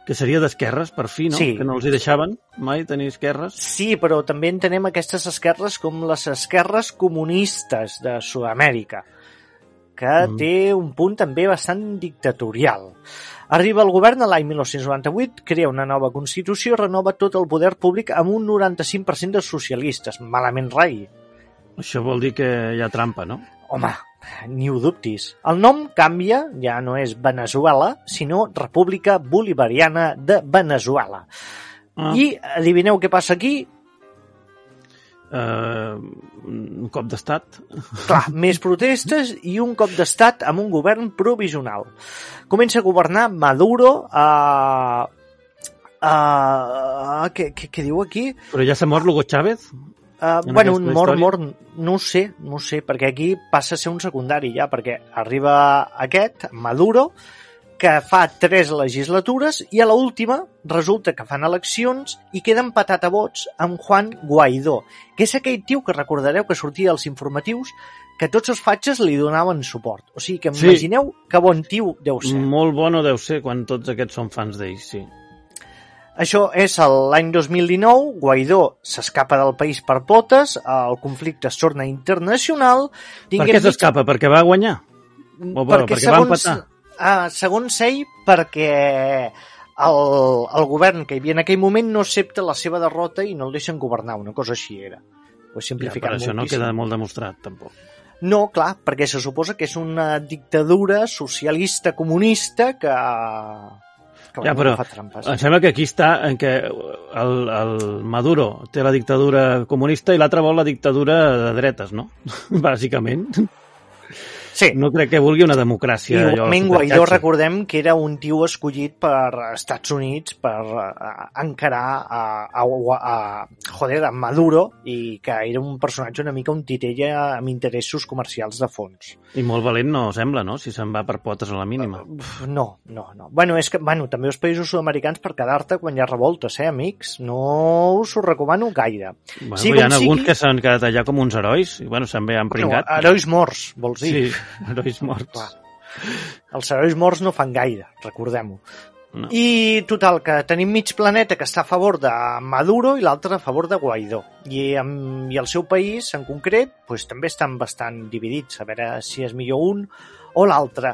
Speaker 5: Que seria d'esquerres, per fi, no?
Speaker 4: Sí.
Speaker 5: Que no els hi deixaven mai tenir esquerres.
Speaker 4: Sí, però també entenem aquestes esquerres com les esquerres comunistes de Sud-amèrica. que mm. té un punt també bastant dictatorial. Arriba el govern a l'any 1998, crea una nova Constitució i renova tot el poder públic amb un 95% de socialistes. Malament rai.
Speaker 5: Això vol dir que hi ha trampa, no?
Speaker 4: Home, ni ho dubtis. El nom canvia, ja no és Venezuela, sinó República Bolivariana de Venezuela. Ah. I adivineu què passa aquí?
Speaker 5: Uh, un cop d'estat.
Speaker 4: Clar, més protestes i un cop d'estat amb un govern provisional. Comença a governar Maduro a... Uh, uh, què, què, què diu aquí?
Speaker 5: Però ja s'ha mort Hugo Chávez?
Speaker 4: Uh, bueno, un mort, mort, no ho sé, no ho sé, perquè aquí passa a ser un secundari ja, perquè arriba aquest, Maduro, que fa tres legislatures i a la última resulta que fan eleccions i queda empatat a vots amb Juan Guaidó, que és aquell tio que recordareu que sortia als informatius que tots els fatxes li donaven suport. O sigui que sí. imagineu que bon tio deu ser.
Speaker 5: Molt bon deu ser quan tots aquests són fans d'ells, sí.
Speaker 4: Això és l'any 2019, Guaidó s'escapa del país per potes, el conflicte es torna internacional...
Speaker 5: Per què s'escapa? Mig... Perquè va guanyar? O,
Speaker 4: perquè, perquè segons, va empatar? Uh, segons ell, perquè el, el govern que hi havia en aquell moment no accepta la seva derrota i no el deixen governar, una cosa així era. Ho he simplificat
Speaker 5: ja, però això
Speaker 4: moltíssim.
Speaker 5: no queda molt demostrat, tampoc.
Speaker 4: No, clar, perquè se suposa que és una dictadura socialista comunista que, que
Speaker 5: ja, però no fa trampes. em sembla que aquí està en què el, el Maduro té la dictadura comunista i l'altre vol la dictadura de dretes, no? Bàsicament.
Speaker 4: Sí.
Speaker 5: No crec que vulgui una democràcia.
Speaker 4: I igualment Guaidó recordem que era un tio escollit per Estats Units per uh, encarar a, a, a, joder, a Maduro i que era un personatge una mica un titella amb interessos comercials de fons.
Speaker 5: I molt valent no sembla, no? Si se'n va per potes a la mínima.
Speaker 4: Uh, no, no, no. Bueno, és que, bueno, també els països sud-americans per quedar-te quan hi ha revoltes, eh, amics? No us ho recomano gaire.
Speaker 5: Bueno, sí, hi ha alguns sigui... que s'han quedat allà com uns herois i, bueno, s'han bé han pringat.
Speaker 4: Bueno, herois morts, vols dir?
Speaker 5: Sí, herois morts. Clar.
Speaker 4: Els herois morts no fan gaire, recordem-ho. No. I total, que tenim mig planeta que està a favor de Maduro i l'altre a favor de Guaidó. I, amb, I el seu país, en concret, pues, també estan bastant dividits, a veure si és millor un o l'altre.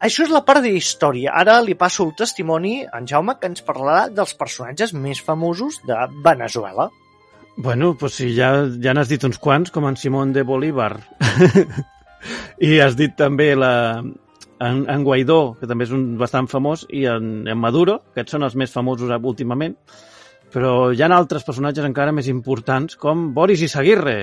Speaker 4: Això és la part de història. Ara li passo el testimoni a en Jaume, que ens parlarà dels personatges més famosos de Venezuela.
Speaker 5: Bueno, pues si ja, ja n'has dit uns quants, com en Simón de Bolívar. I has dit també la, en, en Guaidó, que també és un bastant famós, i en, en Maduro, que són els més famosos últimament, però hi ha altres personatges encara més importants, com Boris Izaguirre.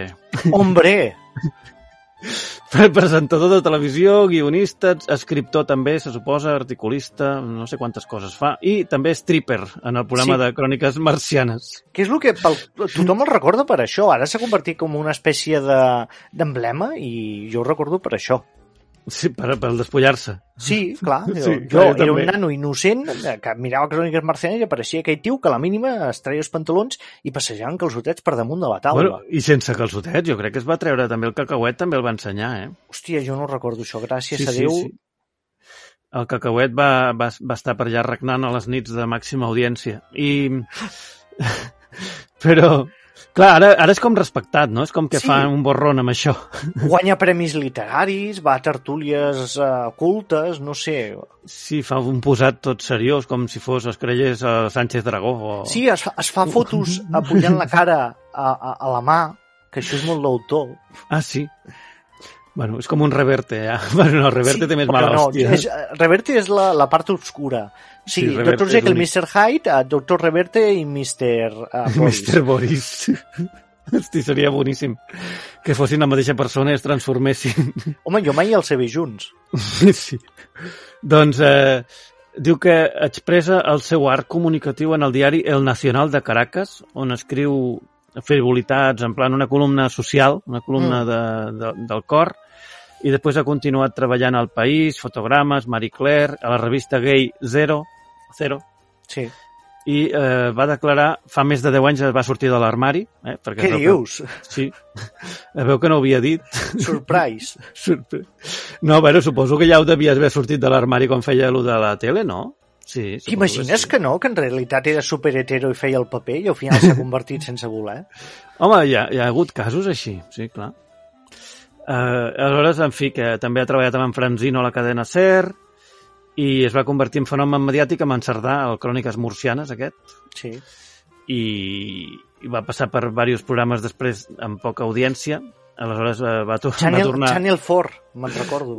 Speaker 4: Hombre!
Speaker 5: presentador de televisió, guionista, escriptor també, se suposa, articulista, no sé quantes coses fa, i també stripper en el programa sí. de Cròniques Marcianes.
Speaker 4: Que és el que pel, tothom el recorda per això. Ara s'ha convertit com una espècie d'emblema de, i jo ho recordo per això.
Speaker 5: Sí, per, per despullar-se.
Speaker 4: Sí, clar. Jo, sí, jo clar, era un nano innocent que mirava cròniques marcianes i apareixia aquell tio que a la mínima es treia els pantalons i passejaven calçotets per damunt de la taula.
Speaker 5: Bueno, I sense calçotets, jo crec que es va treure també el cacauet, també el va ensenyar, eh?
Speaker 4: Hòstia, jo no recordo això, gràcies
Speaker 5: sí,
Speaker 4: a Déu.
Speaker 5: Sí, sí. El cacauet va, va, va estar per allà regnant a les nits de màxima audiència. I... Però, Clar, ara, ara és com respectat, no? És com que sí. fa un borrón amb això.
Speaker 4: Guanya premis literaris, va a tertúlies uh, cultes, no sé.
Speaker 5: Sí, fa un posat tot seriós, com si fos, es creies a Sánchez Dragó. O...
Speaker 4: Sí, es fa, es fa fotos apujant la cara a, a, a la mà, que això és molt d'autor.
Speaker 5: Ah, sí? Bueno, és com un reverte, ja. Bueno, no, reverte sí, té més mala
Speaker 4: no,
Speaker 5: hòstia.
Speaker 4: És, reverte és la, la part obscura. Sí, sí Dr. Jekyll, Mr. Hyde, uh, Dr. Reverte i Mr. Uh, Boris.
Speaker 5: Mr. Boris. Hosti, seria boníssim que fossin la mateixa persona i es transformessin.
Speaker 4: Home, jo mai els he vist junts.
Speaker 5: sí. Doncs eh, diu que expressa el seu art comunicatiu en el diari El Nacional de Caracas, on escriu frivolitats, en plan una columna social, una columna mm. de, de, del cor, i després ha continuat treballant al País, Fotogrames, Marie Claire, a la revista Gay Zero, Zero.
Speaker 4: Sí.
Speaker 5: I eh, va declarar, fa més de 10 anys va sortir de l'armari. Eh,
Speaker 4: perquè Què dius?
Speaker 5: Que, sí. Veu que no ho havia dit.
Speaker 4: Surprise.
Speaker 5: Surprise. No, bueno, suposo que ja ho devies haver sortit de l'armari quan feia allò de la tele, no? Sí,
Speaker 4: T'imagines que, sí. que no, que en realitat era super hetero i feia el paper i al final s'ha convertit sense voler?
Speaker 5: Home, hi ha, hi ha hagut casos així, sí, clar. Uh, aleshores, en fi, que també ha treballat amb en Franzino a la cadena SER i es va convertir en fenomen mediàtic amb en Cerdà, el Cròniques Murcianes, aquest,
Speaker 4: Sí.
Speaker 5: i, i va passar per diversos programes després amb poca audiència. Aleshores eh, va, to va
Speaker 4: Channel,
Speaker 5: tornar...
Speaker 4: Channel 4, me'n recordo.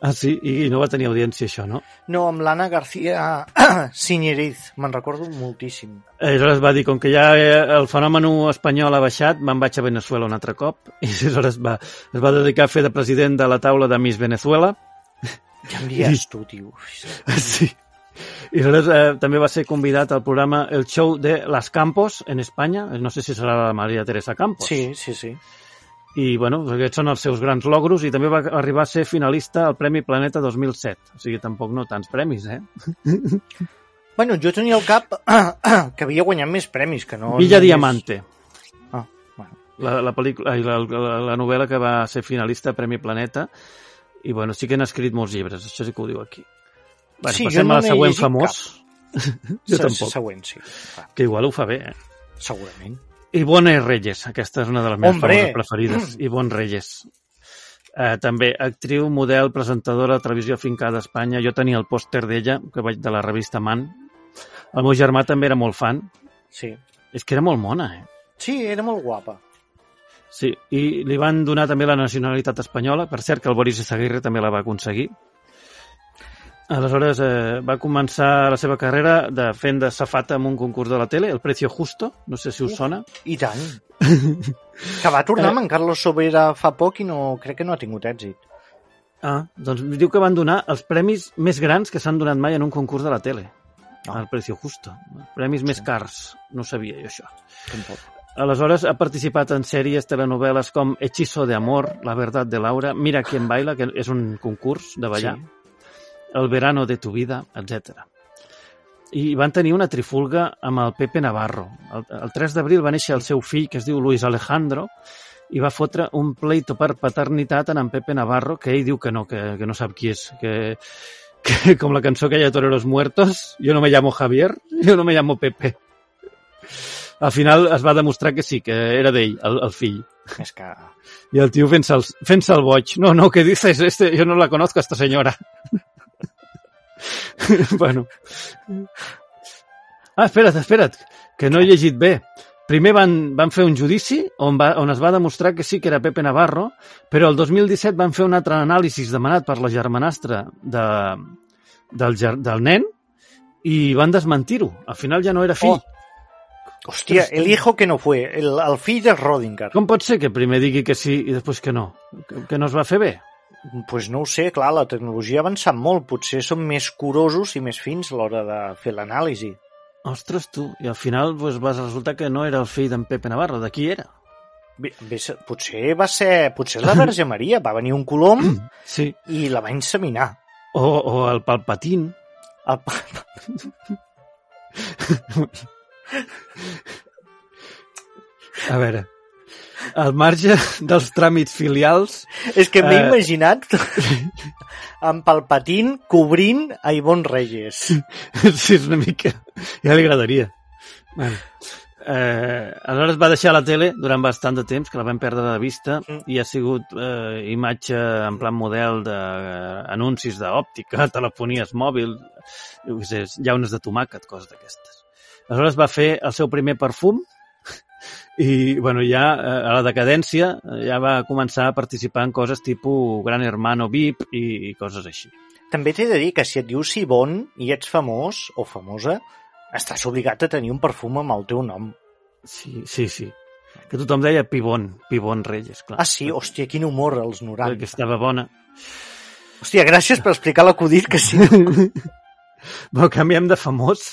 Speaker 5: Ah, sí? I, I no va tenir audiència, això, no?
Speaker 4: No, amb l'Anna García Siñeriz, me'n recordo moltíssim.
Speaker 5: Aleshores va dir, com que ja eh, el fenomen espanyol ha baixat, me'n vaig a Venezuela un altre cop. I aleshores va, es va dedicar a fer de president de la taula de Miss Venezuela.
Speaker 4: Ja em diries tu, tio.
Speaker 5: Sí. I aleshores eh, també va ser convidat al programa El Show de Las Campos en Espanya. No sé si serà la Maria Teresa Campos.
Speaker 4: Sí, sí, sí.
Speaker 5: I, bueno, aquests són els seus grans logros i també va arribar a ser finalista al Premi Planeta 2007. O sigui, tampoc no tants premis, eh?
Speaker 4: Bueno, jo tenia al cap que havia guanyat més premis, que no...
Speaker 5: Villa Diamante,
Speaker 4: Ah, bueno.
Speaker 5: la, la, pel·lícula, la, la, la novel·la que va ser finalista a Premi Planeta. I, bueno, sí que n'ha escrit molts llibres, això sí que ho diu aquí. Bueno,
Speaker 4: Sí,
Speaker 5: passem
Speaker 4: no
Speaker 5: a la següent famós. jo tampoc,
Speaker 4: Següent, sí.
Speaker 5: Que igual ho fa bé, eh?
Speaker 4: segurament.
Speaker 5: Ivone Reyes, aquesta és una de les meves
Speaker 4: Hombre!
Speaker 5: famoses preferides. Ivone Reyes. Eh, també actriu, model, presentadora de televisió afincada a Espanya. Jo tenia el pòster d'ella, que vaig de la revista Man. El meu germà també era molt fan.
Speaker 4: Sí.
Speaker 5: És que era molt mona, eh?
Speaker 4: Sí, era molt guapa.
Speaker 5: Sí, i li van donar també la nacionalitat espanyola. Per cert, que el Boris Izaguirre també la va aconseguir. Aleshores eh, va començar la seva carrera de fent de safata en un concurs de la tele, El Precio Justo, no sé si us sona.
Speaker 4: I tant. que va tornar amb en Carlos Sobera fa poc i no, crec que no ha tingut èxit.
Speaker 5: Ah, doncs diu que van donar els premis més grans que s'han donat mai en un concurs de la tele.
Speaker 4: Ah.
Speaker 5: El Precio Justo. Premis més cars. No sabia jo això.
Speaker 4: Tampoc.
Speaker 5: Aleshores ha participat en sèries, telenovel·les com Hechizo de amor, La verdad de Laura, Mira quién baila, que és un concurs de ballar,
Speaker 4: Sí.
Speaker 5: El verano de tu vida, etc. I van tenir una trifulga amb el Pepe Navarro. El, el 3 d'abril va néixer el seu fill, que es diu Luis Alejandro, i va fotre un pleito per paternitat en en Pepe Navarro, que ell diu que no, que, que no sap qui és, que, que com la cançó que hi ha Toreros Muertos, jo no me llamo Javier, jo no me llamo Pepe. Al final es va demostrar que sí, que era d'ell, el, el fill.
Speaker 4: És que...
Speaker 5: I el tio fent-se el, fent el boig. No, no, ¿qué dices? Este, yo no la conozco, esta señora. bueno. Ah, espera't, espera't, que no he llegit bé. Primer van, van fer un judici on, va, on es va demostrar que sí que era Pepe Navarro, però el 2017 van fer un altre anàlisi demanat per la germanastra de, del, del nen i van desmentir-ho. Al final ja no era fill.
Speaker 4: Oh. Hòstia, el hijo que no fue, el, el fill de Rodinger.
Speaker 5: Com pot ser que primer digui que sí i després que no? Que, que no es va fer bé?
Speaker 4: Pues no ho sé, clar, la tecnologia ha avançat molt. Potser som més curosos i més fins a l'hora de fer l'anàlisi.
Speaker 5: Ostres, tu, i al final pues, va resultar que no era el fill d'en Pepe Navarro, de qui era?
Speaker 4: Bé, bé, se- potser va ser... Potser la Verge Maria va venir un colom
Speaker 5: Sí.
Speaker 4: i la va inseminar.
Speaker 5: O, o el Palpatín.
Speaker 4: El...
Speaker 5: A veure, al marge dels tràmits filials,
Speaker 4: És que m'he
Speaker 5: Eh.
Speaker 4: imaginat en Palpatín cobrint a Ivonne Reyes.
Speaker 5: sí, és una mica... Ja li agradaria. Bueno, eh, aleshores va deixar la tele durant bastant de temps, que la vam perdre de vista,
Speaker 4: Mm.
Speaker 5: i ha sigut eh, imatge en plan model d'anuncis d'òptica, telefonies mòbils, jo sé, llaunes de tomàquet, coses d'aquestes. Aleshores va fer el seu primer perfum i bueno, ja eh, a la decadència eh, ja va començar a participar en coses tipus Gran Hermano VIP i, i coses així.
Speaker 4: També t'he de dir que si et dius Ivonne i ets famós o famosa, estàs obligat a tenir un perfum amb el teu nom.
Speaker 5: Sí, sí, sí. Que tothom deia Pibon, Pibon Reyes, clar.
Speaker 4: Ah, sí? Hòstia, quin humor als 90.
Speaker 5: Que estava bona.
Speaker 4: Hòstia, gràcies per explicar l'acudit, que sí.
Speaker 5: Però canviem de famós.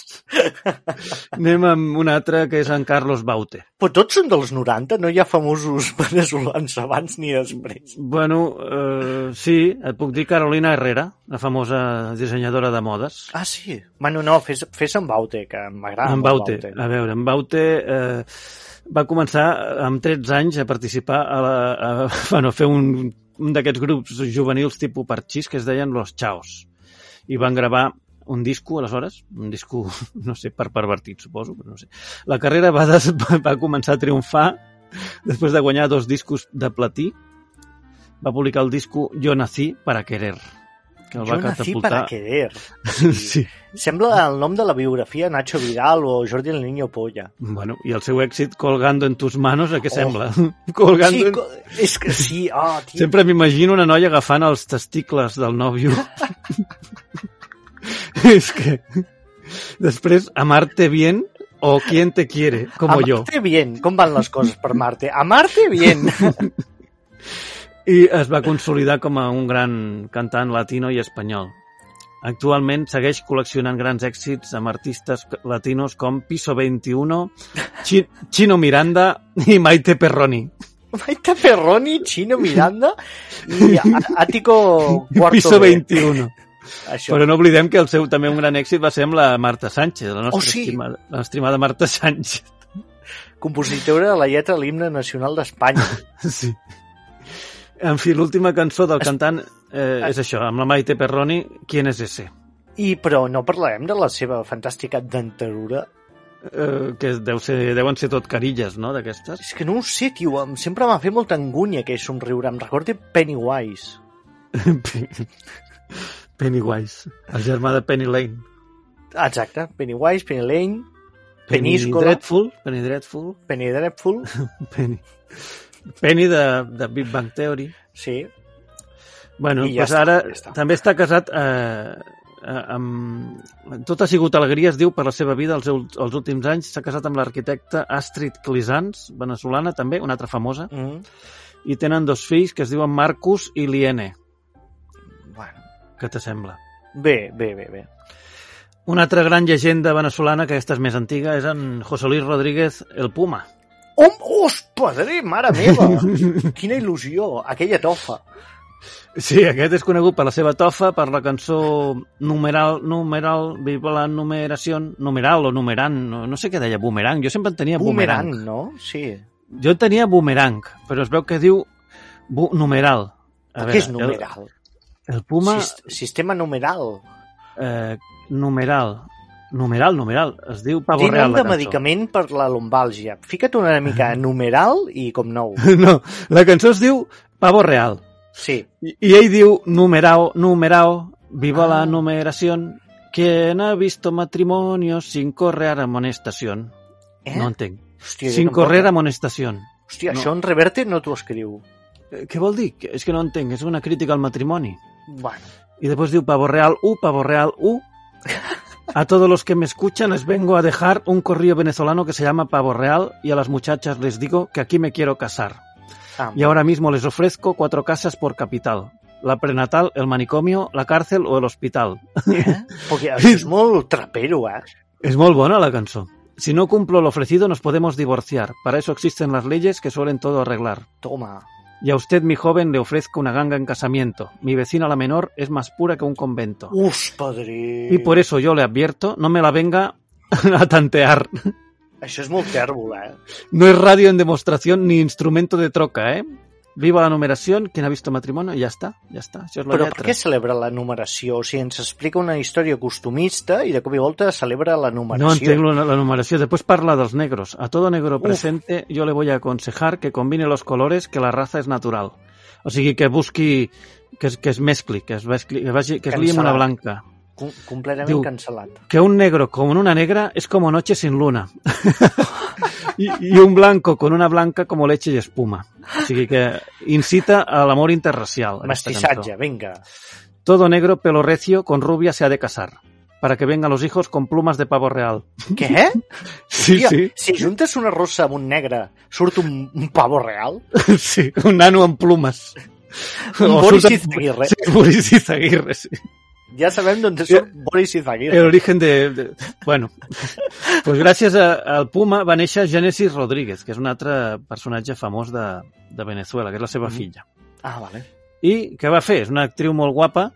Speaker 5: Anem amb un altre que és en Carlos Baute.
Speaker 4: Però tots són dels 90, no hi ha famosos veneçolans abans ni després.
Speaker 5: Bueno, eh, sí, et puc dir Carolina Herrera, la famosa dissenyadora de modes.
Speaker 4: Ah, sí? Bueno, no, fes, fes en Baute, que m'agrada
Speaker 5: en
Speaker 4: molt
Speaker 5: Baute. A veure, en Baute eh, va començar amb 13 anys a participar a, la, a, bueno, a fer un, un d'aquests grups juvenils tipus parxís que es deien Los Chaos. I van gravar un disco, aleshores, un disco, no sé, per pervertit, suposo, però no sé. La carrera va, des, va començar a triomfar després de guanyar dos discos de platí va publicar el disco Yo nací para querer, que el
Speaker 4: Jo
Speaker 5: va
Speaker 4: nací
Speaker 5: catapultar...
Speaker 4: para querer.
Speaker 5: Sí.
Speaker 4: Sembla el nom de la biografia Nacho Vidal o Jordi el Niño Polla.
Speaker 5: Bueno, i el seu èxit Colgando en tus manos, a què
Speaker 4: Oh.
Speaker 5: sembla? Colgando
Speaker 4: Sí,
Speaker 5: en...
Speaker 4: co- és que sí, oh, tio.
Speaker 5: Sempre m'imagino una noia agafant els testicles del nòvio. és que... Després, amarte bien o quién te quiere, como yo.
Speaker 4: Amarte bien. Com van les coses per Marte? Amarte bien.
Speaker 5: I es va consolidar com a un gran cantant latino i espanyol. Actualment segueix col·leccionant grans èxits amb artistes latinos com Piso 21, Chi- Chino Miranda i Maite Perroni.
Speaker 4: Maite Perroni, Chino Miranda A- Ático Cuarto
Speaker 5: Piso
Speaker 4: B.
Speaker 5: 21.
Speaker 4: Això.
Speaker 5: Però no oblidem que el seu també un gran èxit va ser amb la Marta Sánchez, la nostra
Speaker 4: Oh, sí?
Speaker 5: estimada, l'estimada Marta Sánchez.
Speaker 4: Compositora de la lletra de l'himne nacional d'Espanya.
Speaker 5: Sí. En fi, l'última cançó del cantant eh, és això, amb la Maite Perroni, Quién es ese?
Speaker 4: I però no parlarem de la seva fantàstica dentadura.
Speaker 5: Eh, que deu ser, deuen ser tot carilles, no?, d'aquestes.
Speaker 4: És que no ho sé, tio. em- Sempre m'ha fet molta angúnia aquell somriure. Em recorda Pennywise.
Speaker 5: Pennywise, el germà de Penny Lane.
Speaker 4: Exacte. Pennywise, Penny Lane,
Speaker 5: Penny
Speaker 4: Peníscola.
Speaker 5: Dreadful, Penny Dreadful,
Speaker 4: Penny Dreadful.
Speaker 5: Penny, Penny de, de Big Bang Theory.
Speaker 4: Sí.
Speaker 5: Bueno,
Speaker 4: I ja
Speaker 5: pues
Speaker 4: està,
Speaker 5: ara
Speaker 4: ja està.
Speaker 5: també està casat eh, eh, amb... Tot ha sigut alegria, es diu, per la seva vida els, els últims anys. S'ha casat amb l'arquitecta Astrid Clisans, venezolana també, una altra famosa,
Speaker 4: Mm.
Speaker 5: i tenen dos fills que es diuen Marcus i Liene. Què te sembla?
Speaker 4: Bé, bé, bé, bé.
Speaker 5: Una altra gran llegenda venezolana, que aquesta és més antiga, és en José Luis Rodríguez, el Puma.
Speaker 4: Os, padre, mare meva! Quina il·lusió, aquella tofa.
Speaker 5: Sí, aquest és conegut per la seva tofa, per la cançó numeral, numeral, viva la numeració, numeral o numerant, no, no sé què deia, boomerang, jo sempre en tenia boomerang.
Speaker 4: Boomerang, no? Sí.
Speaker 5: Jo en tenia boomerang, però es veu que diu bu numeral. A
Speaker 4: Què és numeral?
Speaker 5: El, Puma,
Speaker 4: Sis- Sistema numeral.
Speaker 5: eh, numeral, numeral, numeral, es diu pavo
Speaker 4: Té
Speaker 5: real la
Speaker 4: de
Speaker 5: cançó.
Speaker 4: medicament per la lumbàlgia. Fica't una mica numeral i com nou.
Speaker 5: No, la cançó es diu pavo real.
Speaker 4: Sí.
Speaker 5: I, i ell diu numerao, numerao, viva
Speaker 4: Ah.
Speaker 5: la numeración. ¿Quién ha visto matrimonio sin correr amonestación?
Speaker 4: Eh?
Speaker 5: No entenc.
Speaker 4: Hòstia,
Speaker 5: sin correr amonestación.
Speaker 4: Hòstia,
Speaker 5: no.
Speaker 4: això en reverte no t'ho escriu.
Speaker 5: Eh, Què vol dir? Que- És que no entenc, és una crítica al matrimoni.
Speaker 4: Bueno,
Speaker 5: Y después diu pavo real U, pavo real U. A todos los que me escuchan les vengo a dejar un corrillo venezolano que se llama Pavo Real y a las muchachas les digo que aquí me quiero casar.
Speaker 4: ah,
Speaker 5: Y ahora mismo les ofrezco cuatro casas por capital. La prenatal, el manicomio, la cárcel o el hospital.
Speaker 4: eh? Això és molt trapero, eh?
Speaker 5: Es molt bona la cançó. Si no cumplo lo ofrecido nos podemos divorciar. Para eso existen las leyes que suelen todo arreglar.
Speaker 4: Toma.
Speaker 5: Y a usted, mi joven, le ofrezco una ganga en casamiento. Mi vecina la menor es más pura que un convento.
Speaker 4: Us, padre.
Speaker 5: Y por eso yo le advierto, no me la venga a tantear.
Speaker 4: Això és molt tèrbol, eh?
Speaker 5: No es radio en demostración ni instrumento de troca, ¿eh? Viva la numeración, quien ha visto matrimonio, y ya está, ya está. Això és la
Speaker 4: Però per
Speaker 5: lletra.
Speaker 4: què celebra la numeració? O sigui, ens explica una història costumista i de cop i volta celebra la numeració.
Speaker 5: No entenc la, la numeració. Después parla dels negros. A todo negro presente yo le voy a aconsejar que combine los colores que la raza es natural. O sigui, que busqui, que es, que es mescli, que es, mescli, que, vagi, que es liï amb una blanca.
Speaker 4: Com completament
Speaker 5: Diu-
Speaker 4: cancel·lat.
Speaker 5: Que un negro con una negra es como noche sin luna. y, y un blanco con una blanca como leche y espuma. O sigui que incita al amor interracial.
Speaker 4: Mestissatge, vinga.
Speaker 5: Todo negro, pelo recio, con rubia se ha de casar. Para que vengan los hijos con plumas de pavo real.
Speaker 4: Què?
Speaker 5: Sí,
Speaker 4: Hòstia,
Speaker 5: sí.
Speaker 4: Si juntes una rossa amb un negre, surt un, un pavo real?
Speaker 5: Sí, un nano amb plumes.
Speaker 4: Un Boris Izaguirre.
Speaker 5: Sí, Boris Izaguirre, sí.
Speaker 4: Ja sabem d'on surt Boris Izaguirre.
Speaker 5: El origen de... de... Bueno, pues gràcies a, al Puma va néixer Genesis Rodríguez, que és un altre personatge famós de, de Venezuela, que és la seva
Speaker 4: Mhm.
Speaker 5: filla.
Speaker 4: Ah, vale.
Speaker 5: I què va fer? És una actriu molt guapa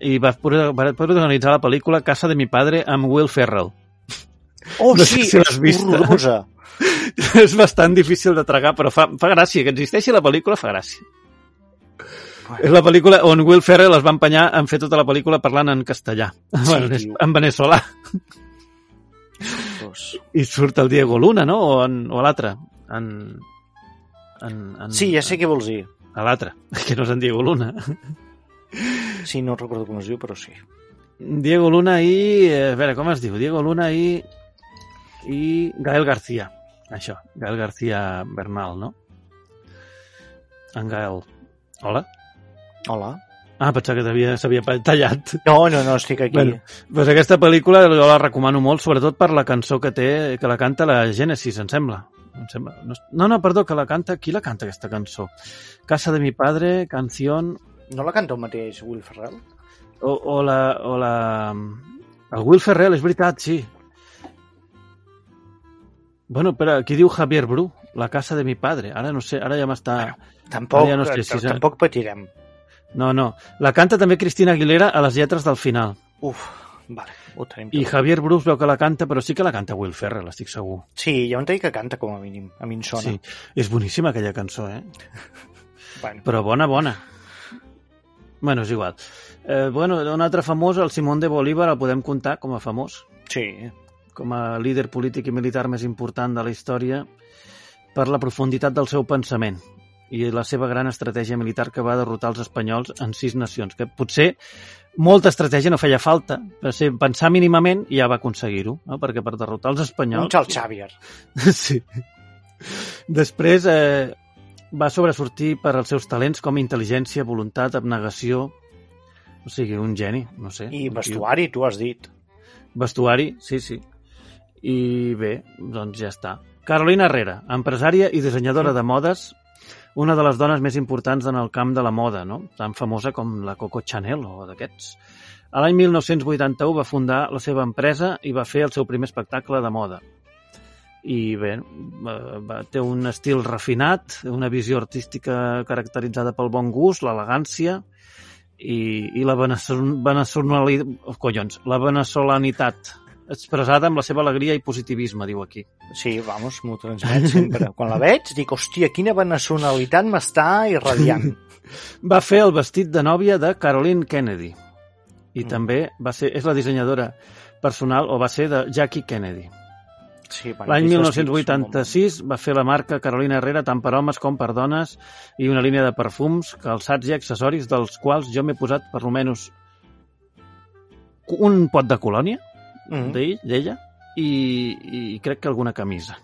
Speaker 5: i va, pro- va protagonitzar la pel·lícula Casa de mi padre amb Will Ferrell.
Speaker 4: Oh,
Speaker 5: No
Speaker 4: sí,
Speaker 5: si
Speaker 4: és
Speaker 5: vist.
Speaker 4: horrorosa.
Speaker 5: és bastant difícil de tragar, però fa, fa gràcia. Que existeixi la pel·lícula fa gràcia.
Speaker 4: Bueno.
Speaker 5: És la pel·lícula on Will Ferrell es va empenyar en fer tota la pel·lícula parlant en castellà.
Speaker 4: Sí,
Speaker 5: bueno,
Speaker 4: tio.
Speaker 5: en veneçolà.
Speaker 4: Pues...
Speaker 5: I surt el Diego Luna, no? O, en, o l'altre. En, en, en,
Speaker 4: Sí, ja sé què vols dir.
Speaker 5: A l'altre, que no és en Diego Luna.
Speaker 4: Sí, no recordo com es diu, però sí.
Speaker 5: Diego Luna i... eh, A veure, com es diu? Diego Luna i... I Gael García. Això, Gael García Bernal, no? En Gael. Hola?
Speaker 4: Hola.
Speaker 5: Ah, pensava que s'havia tallat.
Speaker 4: No, no, no, estic aquí.
Speaker 5: Bueno, doncs aquesta pel·lícula jo la recomano molt, sobretot per la cançó que té, que la canta la Genesis, em sembla. Em sembla. No, no, perdó, que la canta... Qui la canta, aquesta cançó? Casa de mi padre, canción...
Speaker 4: No la canta el mateix Will Ferrell?
Speaker 5: O, o la... O la... El Will Ferrell, és veritat, sí. Bueno, però aquí diu Javier Bru, la casa de mi padre. Ara no sé, ara ja m'està...
Speaker 4: Tampoc,
Speaker 5: Ara ja no sé si
Speaker 4: tampoc patirem.
Speaker 5: No, no. La canta també Cristina Aguilera a les lletres del final.
Speaker 4: Uf, vale, ho tenim.
Speaker 5: I
Speaker 4: tot.
Speaker 5: Javier Bru es veu que la canta, però sí que la canta Will Ferrell, estic segur.
Speaker 4: Sí, hi ha un tall que canta com a mínim. A mi em sona.
Speaker 5: Sí, és boníssima aquella cançó, eh?
Speaker 4: Bueno,
Speaker 5: Però bona, bona. Bueno, és igual. Eh, bueno, un altre famós, el Simón de Bolívar, el podem comptar com a famós,
Speaker 4: sí.
Speaker 5: com a líder polític i militar més important de la història per la profunditat del seu pensament i la seva gran estratègia militar que va derrotar els espanyols en sis nacions, que potser molta estratègia no feia falta, però sí, pensar mínimament i ja va aconseguir-ho, no? perquè per derrotar els
Speaker 4: Un
Speaker 5: espanyols...
Speaker 4: Charles Xavier.
Speaker 5: Sí. Després eh, va sobresortir per als seus talents com intel·ligència, voluntat, abnegació... O sigui, un geni, no sé.
Speaker 4: I
Speaker 5: un
Speaker 4: vestuari, tu has dit.
Speaker 5: Vestuari, sí, sí. I bé, doncs ja està. Carolina Herrera, empresària i dissenyadora de modes, una de les dones més importants en el camp de la moda, no? tan famosa com la Coco Chanel o d'aquests. A l'any 1981 va fundar la seva empresa i va fer el seu primer espectacle de moda. I bé, va- va, té un estil refinat, una visió artística caracteritzada pel bon gust, l'elegància i, i la veneçolanitat, oh, collons, la veneçolanitat expressada amb la seva alegria i positivisme, diu aquí.
Speaker 4: Sí, vamos, m'ho transmet sempre. Quan la veig, dic, hòstia, quina veneçonalitat m'està irradiant.
Speaker 5: Va fer el vestit de nòvia de Caroline Kennedy i
Speaker 4: Mm.
Speaker 5: també va ser, és la dissenyadora personal, o va ser de Jackie Kennedy.
Speaker 4: Sí,
Speaker 5: L'any
Speaker 4: aquests vestits
Speaker 5: 1986 va fer la marca Carolina Herrera tant per homes com per dones i una línia de perfums, calçats i accessoris dels quals jo m'he posat per almenys un pot de colònia
Speaker 4: molt- Mm.
Speaker 5: d'ell, d'ella i, i crec que alguna camisa.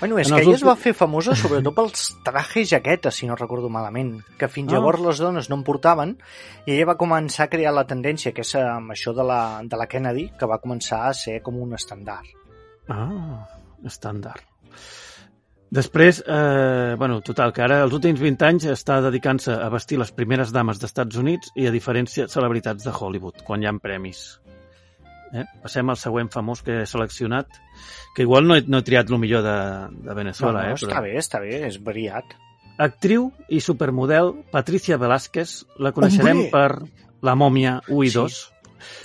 Speaker 4: Bueno, és
Speaker 5: En
Speaker 4: que ella es va fer famosa sobretot pels trajes jaquetes, si no recordo malament, que fins
Speaker 5: Ah.
Speaker 4: llavors les dones no en portaven, i ella va començar a crear la tendència, que és amb això de la, de la Kennedy, que va començar a ser com un estàndard.
Speaker 5: Ah, estàndard. Després, eh, bueno, total, que ara els últims 20 anys està dedicant-se a vestir les primeres dames d'Estats Units i a diferents celebritats de Hollywood, quan hi ha premis. Eh? Passem al següent famós que he seleccionat, que igual no he, no he triat el millor de, de Venezuela,
Speaker 4: no, no,
Speaker 5: eh?
Speaker 4: està bé, està bé, és variat.
Speaker 5: Actriu i supermodel Patricia Velázquez, la coneixerem
Speaker 4: Hombre!
Speaker 5: per La mòmia 1 i
Speaker 4: Sí.
Speaker 5: 2,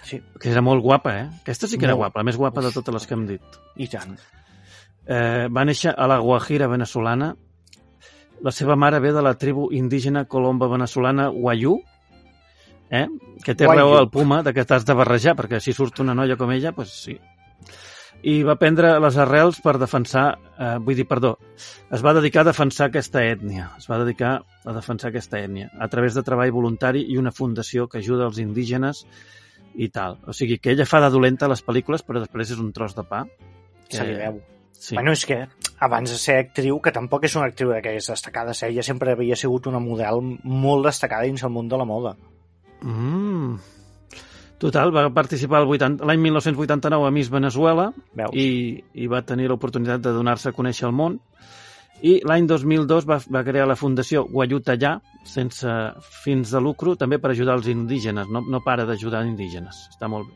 Speaker 4: Sí,
Speaker 5: que era molt guapa, eh? Aquesta sí que era
Speaker 4: Molt.
Speaker 5: guapa, la més guapa de totes les que hem dit.
Speaker 4: i tant.
Speaker 5: Eh, va néixer a la Guajira venezolana. La seva mare ve de la tribu indígena colomba venezolana Guayú, eh? que té
Speaker 4: Guayú.
Speaker 5: raó el puma de que t'has de barrejar, perquè si surt una noia com ella, doncs sí. I va prendre les arrels per defensar, eh, vull dir, perdó, es va dedicar a defensar aquesta ètnia, es va dedicar a defensar aquesta ètnia, a través de treball voluntari i una fundació que ajuda els indígenes i tal. O sigui, que ella fa de dolenta a les pel·lícules, però després és un tros de pa.
Speaker 4: Se li veu.
Speaker 5: Sí.
Speaker 4: Bueno, és que abans de ser actriu, que tampoc és una actriu d'aquelles destacades, eh? ella sempre havia sigut una model molt destacada dins el món de la moda.
Speaker 5: Mm. Total, va participar el 80 l'any 1989 a Miss Venezuela
Speaker 4: Veus?
Speaker 5: i, i va tenir l'oportunitat de donar-se a conèixer al món. I l'any 2002 va, va crear la Fundació Guayutallà, sense fins de lucro, també per ajudar els indígenes. No, no para d'ajudar indígenes. Està molt bé.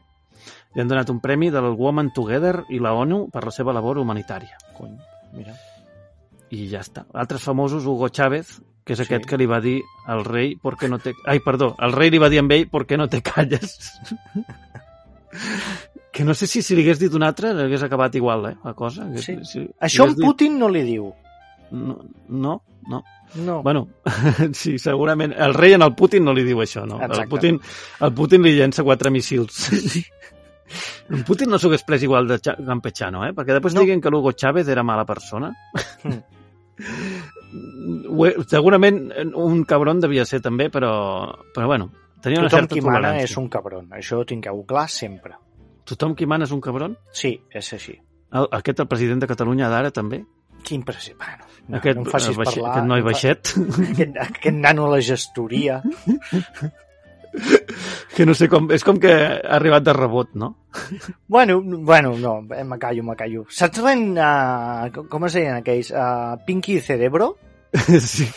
Speaker 5: Li han donat un premi de la Women Together i la ONU per la seva labor humanitària.
Speaker 4: Cony, mira.
Speaker 5: I ja està. Altres famosos, Hugo Chávez, que és
Speaker 4: Sí.
Speaker 5: aquest que li va dir al rei por qué no te... Ai, perdó, el rei li va dir amb ell por qué no te calles. que no sé si si li hagués dit un altre hagués acabat igual, eh, la cosa.
Speaker 4: Sí.
Speaker 5: si-
Speaker 4: Això en
Speaker 5: dit-
Speaker 4: Putin no li diu.
Speaker 5: No, no, no.
Speaker 4: No.
Speaker 5: Bueno, sí, segurament. El rei en el Putin no li diu això, no? El
Speaker 4: Exacte.
Speaker 5: Putin, el Putin li llença quatre missils. En Putin no s'ho hagués pres igual de Cha- campechano, eh? Perquè després
Speaker 4: no.
Speaker 5: diguen que l'Hugo Chávez era mala persona.
Speaker 4: Mm.
Speaker 5: Segurament un cabron devia ser també, però, però bueno, tenia una
Speaker 4: Tothom
Speaker 5: certa
Speaker 4: qui mana
Speaker 5: tolerància.
Speaker 4: és un cabron. Això ho tingueu clar sempre.
Speaker 5: Tothom qui mana és un cabron?
Speaker 4: Sí, és així.
Speaker 5: El, aquest, el president de Catalunya d'ara, també?
Speaker 4: Quin preci... Bueno, no,
Speaker 5: aquest,
Speaker 4: no em facis
Speaker 5: baixet,
Speaker 4: parlar.
Speaker 5: aquest noi baixet,
Speaker 4: Aquest, aquest nano a la gestoria.
Speaker 5: que no sé com... És com que ha arribat de rebot, no?
Speaker 4: Bueno, bueno, no, eh, me callo, me callo. Saps l'en... Uh, com es deien aquells? Uh, Pinky Cerebro?
Speaker 5: sí.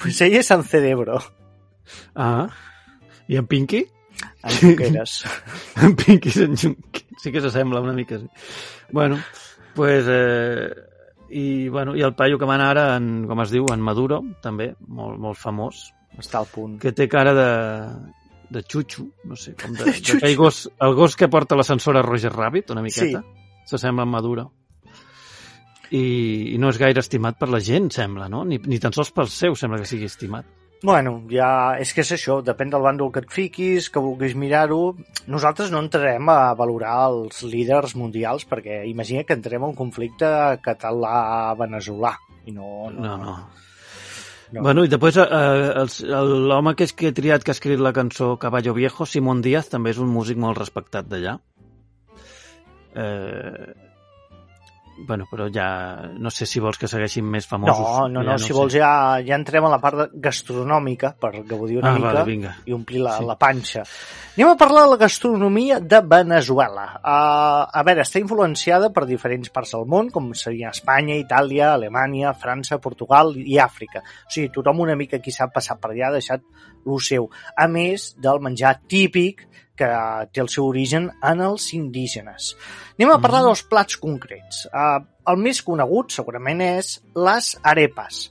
Speaker 4: Pues ell és en Cerebro,
Speaker 5: Ah, i en Pinky?
Speaker 4: en Junqueras.
Speaker 5: En Pinky és en Junqui. Sí que s'assembla una mica, sí. Bueno, pues... Eh, i, bueno, I el paio que mana ara, en, com es diu, en Maduro, també, molt, molt famós,
Speaker 4: Està al punt.
Speaker 5: que té cara de, de xutxo, no sé, com de,
Speaker 4: De
Speaker 5: de gos, el gos que porta l'ascensor a Roger Rabbit, una miqueta.
Speaker 4: Sí.
Speaker 5: S'assembla a Maduro. I, I no és gaire estimat per la gent, sembla, no? Ni, ni tan sols pel seu sembla que sigui estimat.
Speaker 4: Bueno, ja és que és això, depèn del bàndol que et fiquis, que vulguis mirar-ho. Nosaltres no entrarem a valorar els líders mundials perquè imagina que entrem en un conflicte català-veneçolà. I no, no,
Speaker 5: No, no.
Speaker 4: No.
Speaker 5: Bueno, i després eh, el- l'home que, és que he triat que ha escrit la cançó Caballo Viejo, Simón Díaz, també és un músic molt respectat d'allà. Eh, bueno, però ja no sé si vols que segueixin més famosos.
Speaker 4: No, no, no,
Speaker 5: ja
Speaker 4: si
Speaker 5: ho
Speaker 4: vols
Speaker 5: sé.
Speaker 4: ja, ja entrem a la part gastronòmica, per gaudir una
Speaker 5: Ah,
Speaker 4: mica
Speaker 5: vale, vinga.
Speaker 4: i omplir la,
Speaker 5: Sí.
Speaker 4: la panxa. Anem a parlar de la gastronomia de Venezuela. Uh, a veure, està influenciada per diferents parts del món, com serien Espanya, Itàlia, Alemanya, França, Portugal i Àfrica. O sigui, tothom una mica qui sap passar per allà ha deixat lo seu. A més del menjar típic que té el seu origen en els indígenes. Anem a parlar
Speaker 5: Mm.
Speaker 4: dels plats concrets. Uh, el més conegut segurament és les arepas.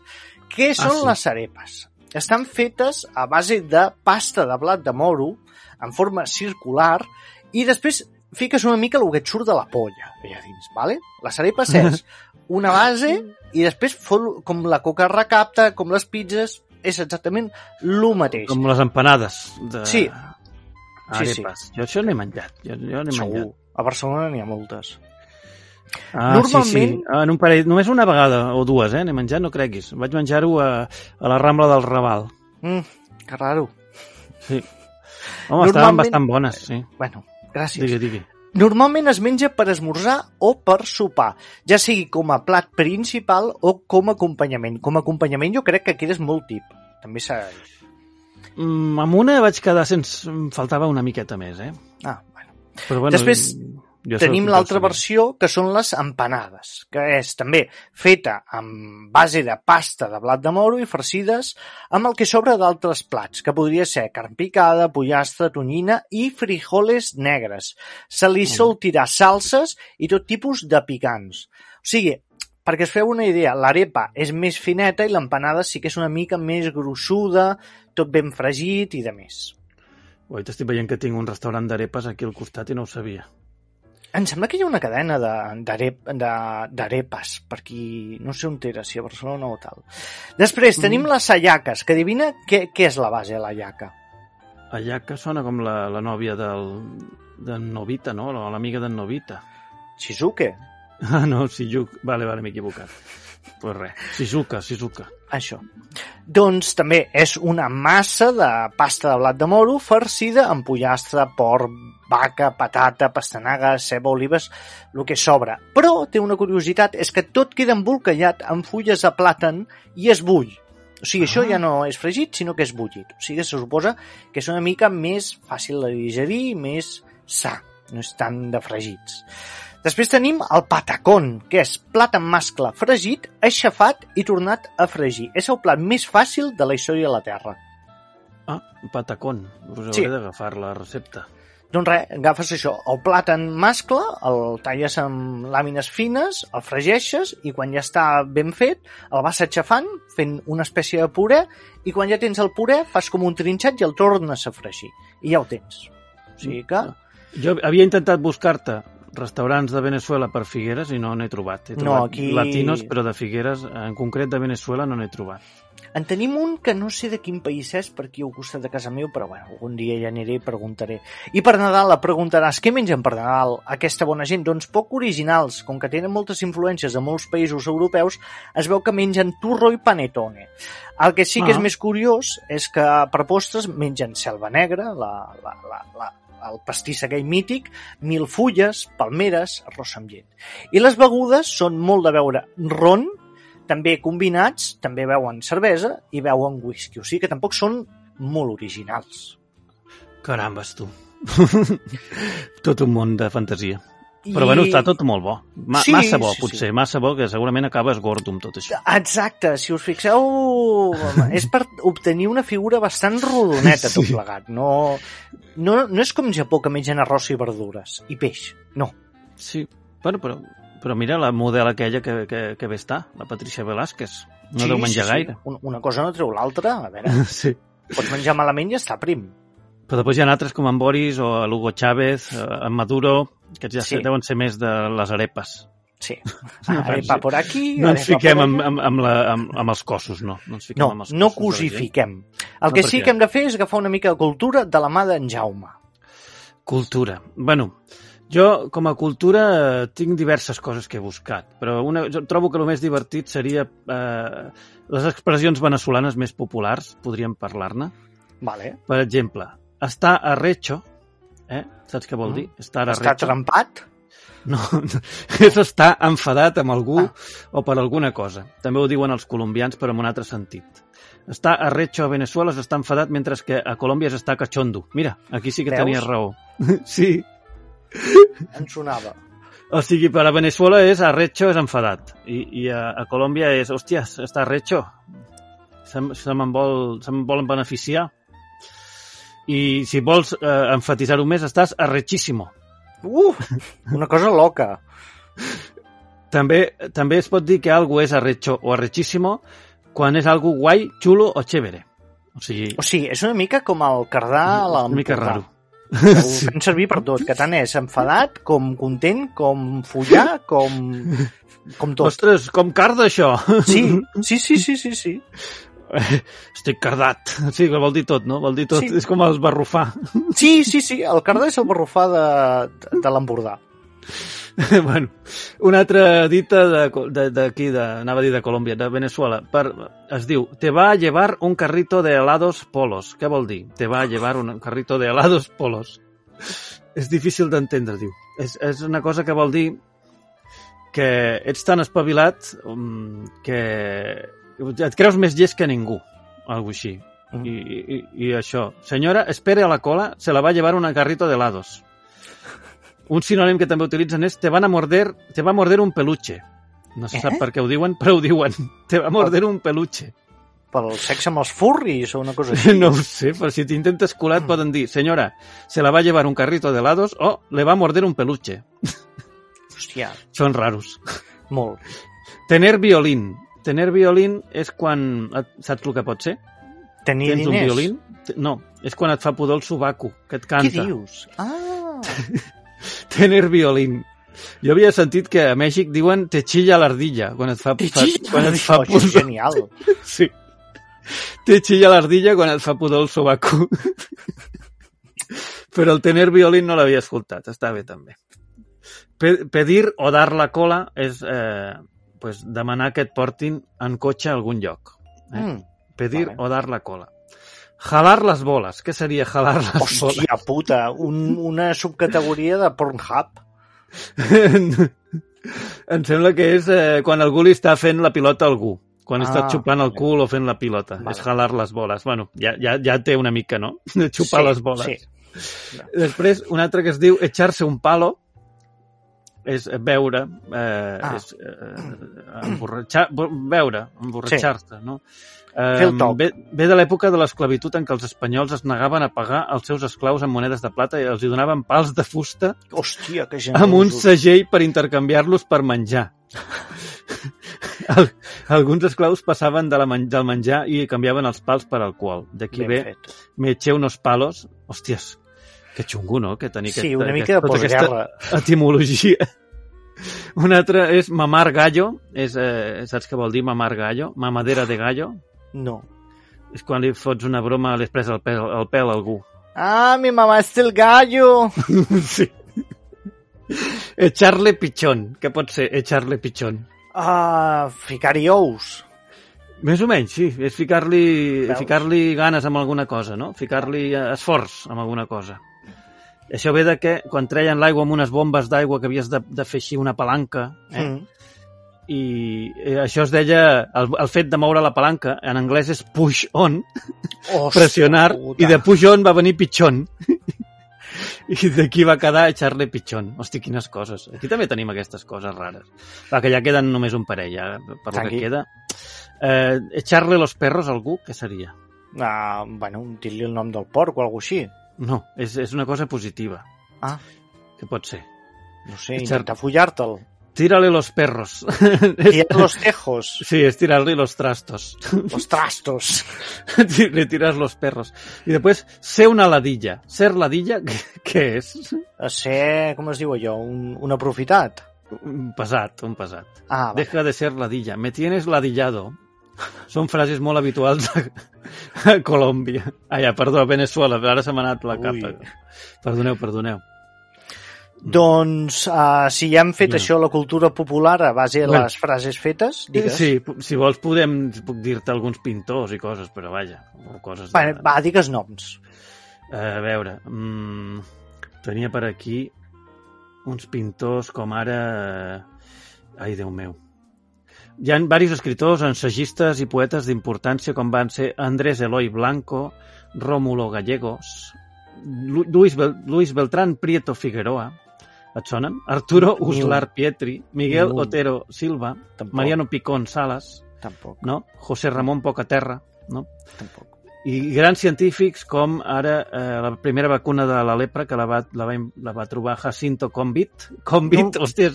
Speaker 4: Què són
Speaker 5: sí.
Speaker 4: les arepas? Estan fetes a base de pasta de blat de moro en forma circular i després fiques una mica el que et surt de la polla allà dins, vale? Les arepas és una base i després com la coca recapta, com les pizzas, és exactament el mateix.
Speaker 5: Com les empanades. De...
Speaker 4: Sí. Sí,
Speaker 5: Arepas. Jo això n'he menjat. Jo, jo n'he menjat.
Speaker 4: Segur. A Barcelona n'hi ha moltes.
Speaker 5: Ah,
Speaker 4: Normalment-
Speaker 5: Sí, sí. Ah, En un parell, només una vegada o dues, eh? N'he menjat, no creguis. Vaig menjar-ho a, a la Rambla del Raval.
Speaker 4: Mm, que raro.
Speaker 5: Sí. Home, estaven
Speaker 4: Normalment-
Speaker 5: bastant bones, sí.
Speaker 4: Bueno, gràcies.
Speaker 5: Digui, digui.
Speaker 4: Normalment es menja per esmorzar o per sopar, ja sigui com a plat principal o com a acompanyament. Com a acompanyament jo crec que aquí és molt tip. També s'ha...
Speaker 5: Mm, amb una vaig quedar sense... Em faltava una miqueta més, eh?
Speaker 4: Ah, bueno.
Speaker 5: Però bueno,
Speaker 4: Després
Speaker 5: jo
Speaker 4: Tenim l'altra versió, que són les empanades, que és també feta amb base de pasta de blat de moro i farcides amb el que sobra d'altres plats, que podria ser carn picada, pollastre, tonyina i frijoles negres. Se li sol tirar salses i tot tipus de picants. O sigui, perquè es feu una idea, l'arepa és més fineta i l'empanada sí que és una mica més gruixuda, tot ben fregit i de més.
Speaker 5: Ui, t'estic veient que tinc un restaurant d'arepas aquí al costat i no ho sabia.
Speaker 4: Em sembla que hi ha una cadena de- d'arep- de- d'arepes per aquí, no sé on era, si a Barcelona o tal. Després tenim les sayaques, que adivina què, què és la base de la yaca.
Speaker 5: Allà que sona com la, la nòvia del, d'en Novita, no? La- L'amiga d'en Novita.
Speaker 4: Shizuke,
Speaker 5: Ah, no, Shizuka. Vale, vale, m'he equivocat. Pues res, Shizuka, Shizuka.
Speaker 4: això. Doncs també és una massa de pasta de blat de moro farcida amb pollastre, porc, vaca, patata, pastanaga, ceba, olives, el que sobra. Però té una curiositat, és que tot queda embolcallat amb fulles de plàtan i es bull. O sigui, això ja no és fregit, sinó que és bullit. O sigui, se suposa que és una mica més fàcil de digerir i més sa, no és tant de fregits. Després tenim el patacón, que és plat en mascle fregit, aixafat i tornat a fregir. És el plat més fàcil de la història de la Terra.
Speaker 5: Ah, patacón. Us hauré
Speaker 4: Sí.
Speaker 5: d'agafar la recepta.
Speaker 4: Doncs res, agafes això, el plat en mascle, el talles amb làmines fines, el fregeixes i quan ja està ben fet, el vas aixafant, fent una espècie de puré, i quan ja tens el puré, fas com un trinxat i el tornes a fregir. I ja ho tens. O sigui que...
Speaker 5: Jo havia intentat buscar-te restaurants de Venezuela per Figueres i no n'he trobat. He
Speaker 4: No,
Speaker 5: trobat
Speaker 4: aquí-
Speaker 5: latinos, però de Figueres, en concret de Venezuela, no n'he trobat.
Speaker 4: En tenim un que no sé de quin país és, per aquí al costat de casa meu, però bueno, algun dia ja aniré i preguntaré. I per Nadal la preguntaràs, què mengen per Nadal aquesta bona gent? Doncs poc originals, com que tenen moltes influències de molts països europeus, es veu que mengen turro i panetone. El que sí que
Speaker 5: Ah.
Speaker 4: és més curiós és que per postres mengen selva negra, la, la, la, la, el pastís aquell mític, mil fulles, palmeres, arròs amb llet. I les begudes són molt de beure ron, també combinats, també beuen cervesa i beuen whisky. O sigui que tampoc són molt originals.
Speaker 5: Carambes, tu. tot un món de fantasia.
Speaker 4: I...
Speaker 5: Però bueno, està tot molt bo. Ma
Speaker 4: Sí,
Speaker 5: massa bo,
Speaker 4: sí,
Speaker 5: potser.
Speaker 4: sí.
Speaker 5: Massa bo, que segurament acabes gordo amb tot això.
Speaker 4: Exacte, si us fixeu, és per obtenir una figura bastant rodoneta tot
Speaker 5: Sí.
Speaker 4: plegat. No, no, no és com Japó que mengen arròs i verdures i peix. No.
Speaker 5: Sí, bueno, però, però mira la model aquella que, que, que bé està, la Patricia Velázquez. No deu menjar gaire.
Speaker 4: Una, una cosa no treu l'altra. A veure,
Speaker 5: Sí.
Speaker 4: pots menjar malament i està prim.
Speaker 5: Però després hi ha altres com en Boris o l'Hugo Chávez, eh, en Maduro, que ja
Speaker 4: Sí.
Speaker 5: deuen ser més de les arepes.
Speaker 4: Sí. Arepa por aquí,
Speaker 5: No ens fiquem amb, amb, amb, la, amb, amb els cossos, no. No, ens fiquem
Speaker 4: No,
Speaker 5: amb els
Speaker 4: no
Speaker 5: cossos gent.
Speaker 4: cosifiquem. El
Speaker 5: No,
Speaker 4: que
Speaker 5: per
Speaker 4: sí que hem de fer és agafar una mica de cultura de la mà d'en Jaume.
Speaker 5: Cultura. Bueno, jo com a cultura tinc diverses coses que he buscat, però una, jo trobo que el més divertit seria eh, les expressions venezolanes més populars, podríem parlar-ne.
Speaker 4: Vale.
Speaker 5: Per exemple, estar arrecho, eh? saps què vol
Speaker 4: Mm.
Speaker 5: dir? Estar
Speaker 4: Està
Speaker 5: arrecho.
Speaker 4: trempat?
Speaker 5: No, és estar enfadat amb algú
Speaker 4: Ah.
Speaker 5: o per alguna cosa. També ho diuen els colombians, però en un altre sentit. Estar arrecho a Venezuela és estar enfadat, mentre que a Colòmbia és estar cachondo. Mira, aquí sí que
Speaker 4: Veus?
Speaker 5: tenies raó. Sí,
Speaker 4: Em sonava.
Speaker 5: o sigui, per a Venezuela és arrecho és enfadat. I, i a, a Colòmbia és, hòsties, està arrecho. Se, se me'n vol, se volen beneficiar. I si vols eh, enfatitzar-ho més, estàs arrechíssimo.
Speaker 4: Uh, una cosa loca.
Speaker 5: També, també es pot dir que algo és arrecho o arrechísimo quan és algo guai, xulo o chévere. O sigui,
Speaker 4: O sigui, és una mica com el cardà a
Speaker 5: una mica
Speaker 4: l'Empordà.
Speaker 5: raro.
Speaker 4: que Ho fem servir per tot, que tant és enfadat, com content, com follar, com... com tot.
Speaker 5: Ostres, com carda això!
Speaker 4: Sí, sí, sí, sí, sí, sí.
Speaker 5: Estic cardat. Sí, que vol dir tot, no? Vol dir tot.
Speaker 4: Sí.
Speaker 5: És com els barrufar.
Speaker 4: Sí, sí, sí, el cardà és el barrufar de, de, de l'Empordà.
Speaker 5: bueno, una altra dita d'aquí, de, d'aquí, de, anava a dir de Colòmbia, de Venezuela, per, es diu, te va a llevar un carrito de helados polos. Què vol dir? Te va a llevar un carrito de helados polos. És difícil d'entendre, diu. És, és una cosa que vol dir que ets tan espavilat um, que et creus més llest que ningú, algo així.
Speaker 4: Mm.
Speaker 5: I, i, I això. Senyora, espere a la cola, se la va llevar un carrito de helados. Un sinònim que també utilitzen és te van a morder, te va a morder un peluche. No se sap
Speaker 4: Eh?
Speaker 5: per què ho diuen, però ho diuen. Te va a morder un peluche.
Speaker 4: Pel sexe amb els furris o una cosa així.
Speaker 5: No ho sé, però si t'intentes colar et poden dir senyora, se la va llevar un carrito de helados o le va morder un peluche.
Speaker 4: Hòstia,
Speaker 5: Són raros.
Speaker 4: molt.
Speaker 5: Tener violín. Tener violín és quan... et- Saps el que pot ser?
Speaker 4: Tenir
Speaker 5: Tens un
Speaker 4: diners.
Speaker 5: violín? Te- No, és quan et fa pudor el sobaco, que et
Speaker 4: Què
Speaker 5: canta.
Speaker 4: dius? Ah,
Speaker 5: Tener violín. Jo havia sentit que a Mèxic diuen te chilla l'ardilla, quan et fa,
Speaker 4: te
Speaker 5: fa, quan et fa pudor.
Speaker 4: genial.
Speaker 5: Sí. Te chilla l'ardilla quan et fa pudor el sobaco. Però el tener violín no l'havia escoltat, està bé també. Pe- Pedir o dar la cola és eh, pues, demanar que et portin en cotxe a algun lloc. Eh?
Speaker 4: Mm.
Speaker 5: Pedir
Speaker 4: Vale.
Speaker 5: o dar la cola. Jalar les boles. Què seria jalar les boles?
Speaker 4: Hòstia puta, un, una subcategoria de Pornhub.
Speaker 5: em sembla que és eh, quan algú li està fent la pilota a algú. Quan ah, està xuplant el cul o fent la pilota.
Speaker 4: Vale.
Speaker 5: És jalar les boles. Bueno, ja, ja, ja té una mica, no? De xupar
Speaker 4: Sí,
Speaker 5: les boles.
Speaker 4: sí.
Speaker 5: Després, un altre que es diu echarse un palo, és beure, eh,
Speaker 4: Ah.
Speaker 5: és eh, emborratxar, bo- beure, emborratxar-te, no? Eh, ve, ve de l'època de l'esclavitud en què els espanyols es negaven a pagar els seus esclaus amb monedes de plata i els hi donaven pals de fusta
Speaker 4: Hòstia, que generosos.
Speaker 5: amb un segell per intercanviar-los per menjar. Al- Alguns esclaus passaven de la men del menjar i canviaven els pals per alcohol. D'aquí ve
Speaker 4: fet.
Speaker 5: me eché unos palos. Hòsties, que xungo, no? Que tenir
Speaker 4: Sí,
Speaker 5: aquesta,
Speaker 4: una mica de
Speaker 5: tota
Speaker 4: postguerra.
Speaker 5: etimologia. Un altre és mamar gallo. És, eh, saps què vol dir mamar gallo? Mamadera de gallo.
Speaker 4: No.
Speaker 5: És quan li fots una broma, li has pres el pèl, el pèl a algú.
Speaker 4: Ah, mi mamá es el gallo.
Speaker 5: sí. Echarle pichón. Què pot ser echarle pichón?
Speaker 4: Ah, ficar-hi ous.
Speaker 5: Més o menys, sí. És ficar-li ficar ganes amb alguna cosa, no? Ficar-li esforç amb alguna cosa. Això ve de que quan treien l'aigua amb unes bombes d'aigua que havies de, de fer així una palanca, eh?
Speaker 4: Mm.
Speaker 5: i eh, això es deia, el, el fet de moure la palanca, en anglès és push on,
Speaker 4: Hòstia
Speaker 5: pressionar,
Speaker 4: puta.
Speaker 5: i de push on va venir pitxón. I d'aquí va quedar echarle pitxón. Hosti, quines coses. Aquí també tenim aquestes coses rares. Va, que ja queden només un parell, ja, per lo
Speaker 4: Tranqui.
Speaker 5: que queda. Eh, echarle los perros algú, què seria?
Speaker 4: Ah, bueno, dir-li el nom del porc o alguna així.
Speaker 5: No, és, és una cosa positiva.
Speaker 4: Ah,
Speaker 5: Què pot ser?
Speaker 4: no sé, intentar follar-te'l.
Speaker 5: Tírale los perros.
Speaker 4: Tirar los tejos,
Speaker 5: sí, es tirarle los trastos.
Speaker 4: los trastos.
Speaker 5: Le tiras los perros. Y después, sé una ladilla. Ser ladilla, què, és?
Speaker 4: A ser, com es diu allò, un, un aprofitat.
Speaker 5: Un pesat, un pesat.
Speaker 4: Ah.
Speaker 5: Deja de ser ladilla. Me tienes ladillado. Són frases molt habituals a, a Colòmbia. Ah, ja, perdó, a Venezuela. Ara se m'ha anat la
Speaker 4: Ui.
Speaker 5: capa. Perdoneu, perdoneu.
Speaker 4: Doncs, uh, si ja hem fet
Speaker 5: Bueno.
Speaker 4: això, la cultura popular, a base de
Speaker 5: Bueno.
Speaker 4: les frases fetes, digues.
Speaker 5: Sí, si vols podem, puc dir-te alguns pintors i coses, però vaja, o coses
Speaker 4: Va,
Speaker 5: de...
Speaker 4: va, digues noms.
Speaker 5: A veure, mm, tenia per aquí uns pintors com ara... eh, Ai, Déu meu. Hi ha diversos escriptors, ensagistes i poetes d'importància com van ser Andrés Eloy Blanco, Rómulo Gallegos, Lu- Luis, Bel Luis Beltrán Prieto Figueroa, et sonen? Arturo. Uslar Pietri, Miguel. Otero Silva,
Speaker 4: Tampoc.
Speaker 5: Mariano Picón Salas,
Speaker 4: Tampoc,
Speaker 5: no? José Ramón Pocaterra, no?
Speaker 4: tampoc.
Speaker 5: i grans científics com ara eh, la primera vacuna de la lepra que la va, la va, la va trobar Jacinto Convit. Convit, no. hòstia,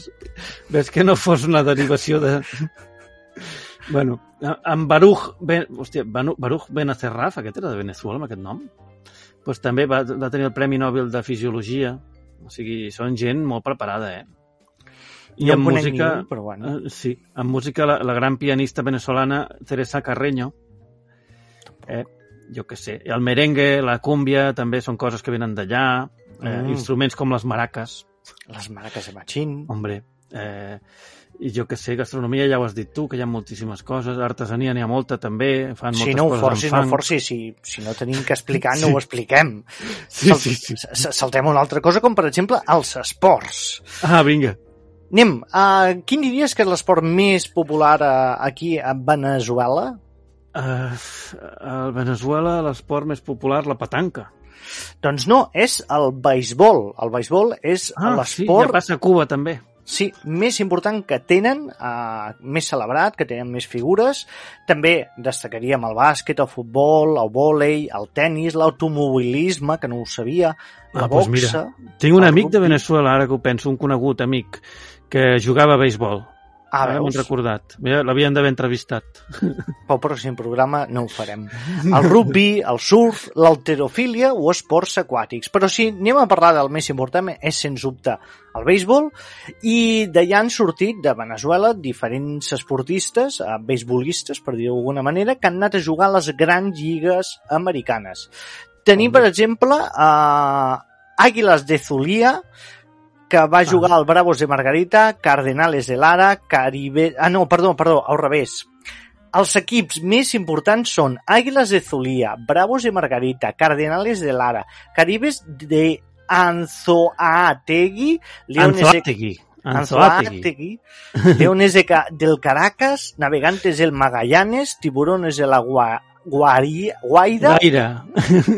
Speaker 5: ves que no fos una derivació de... bueno, amb Baruch, ben, hòstia, Baruch Benacerraf, aquest era de Venezuela, amb aquest nom, pues també va, va tenir el Premi Nobel de Fisiologia. O sigui, són gent molt preparada, eh? I
Speaker 4: No en
Speaker 5: música...
Speaker 4: ni un, però bueno.
Speaker 5: Eh, Sí, amb música la, la gran pianista venezolana Teresa Carreño. Eh, jo què sé. El merengue, la cúmbia, també són coses que venen d'allà. Eh,
Speaker 4: Mm.
Speaker 5: Instruments com les maraques,
Speaker 4: Les marques de Machín.
Speaker 5: hombre. Eh, I jo què sé, gastronomia ja ho has dit tu, que hi ha moltíssimes coses. Artesania n'hi ha molta també, fan moltes
Speaker 4: Si no ho
Speaker 5: coses
Speaker 4: forcis, no forcis. Si, si no tenim que explicar, no ho expliquem.
Speaker 5: Sí,
Speaker 4: Sal-
Speaker 5: sí, sí.
Speaker 4: Saltem una altra cosa, com per exemple els esports.
Speaker 5: Ah, vinga.
Speaker 4: Anem, uh, quin diries que és l'esport més popular uh, aquí a Venezuela?
Speaker 5: Uh, a Venezuela l'esport més popular, la petanca.
Speaker 4: Doncs no, és el beisbol. El beisbol és
Speaker 5: Ah, sí, ja
Speaker 4: l'esport
Speaker 5: passa a Cuba també.
Speaker 4: Sí, més important que tenen, uh, més celebrat, que tenen més figures. També destacaríem el bàsquet, el futbol, el vòlei, el tennis, l'automobilisme, que no ho sabia, la
Speaker 5: Ah, doncs
Speaker 4: boxa...
Speaker 5: Tinc un amic de
Speaker 4: rugby.
Speaker 5: Venezuela, ara que ho penso, un conegut amic, que jugava a béisbol.
Speaker 4: Ah,
Speaker 5: Ara m'ho recordat. L'havien d'haver entrevistat.
Speaker 4: Pel pròxim programa no ho farem. El rugby, el surf, l'alterofília o esports aquàtics. Però si anem a parlar del més important, és sens dubte el béisbol, i d'allà han sortit de Venezuela diferents esportistes, eh, beisbolistes, per dir-ho d'alguna manera, que han anat a jugar a les grans lligues americanes. Tenim, per exemple, a Àguiles de Zulia, que va jugar al Bravos de Margarita, Cardenales de Lara, Caribe... Ah, no, perdó, perdó, al revés. Els equips més importants són Águilas de Zulia, Bravos de Margarita, Cardenales de Lara, Caribes de Anzoátegui, Leones.
Speaker 5: Anzoátegui. Anzoátegui,
Speaker 4: Leones de Ca- del Caracas, Navegantes del Magallanes, Tiburones de la Gua, Guari, Guaira,
Speaker 5: Gaire.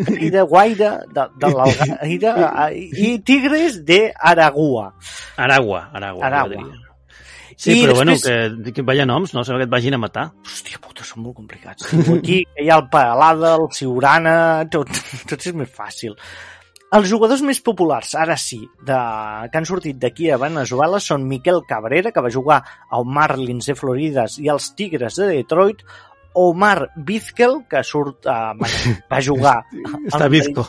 Speaker 4: Guaira, Guaira de, de l'Algaida i Tigres de Aragua.
Speaker 5: Aragua. Aragua.
Speaker 4: Aragua.
Speaker 5: Sí,
Speaker 4: I
Speaker 5: però
Speaker 4: després-
Speaker 5: bueno, que, que vaya noms, no? Sembla que et vagin a matar.
Speaker 4: Hòstia puta, són molt complicats. Aquí hi ha el Paralada, el Siurana, tot, tot és més fàcil. Els jugadors més populars, ara sí, de, que han sortit d'aquí a Venezuela són Miquel Cabrera, que va jugar al Marlins de Florides i als Tigres de Detroit, Omar Vizquel, que surt, uh, va, va jugar...
Speaker 5: Està bizco.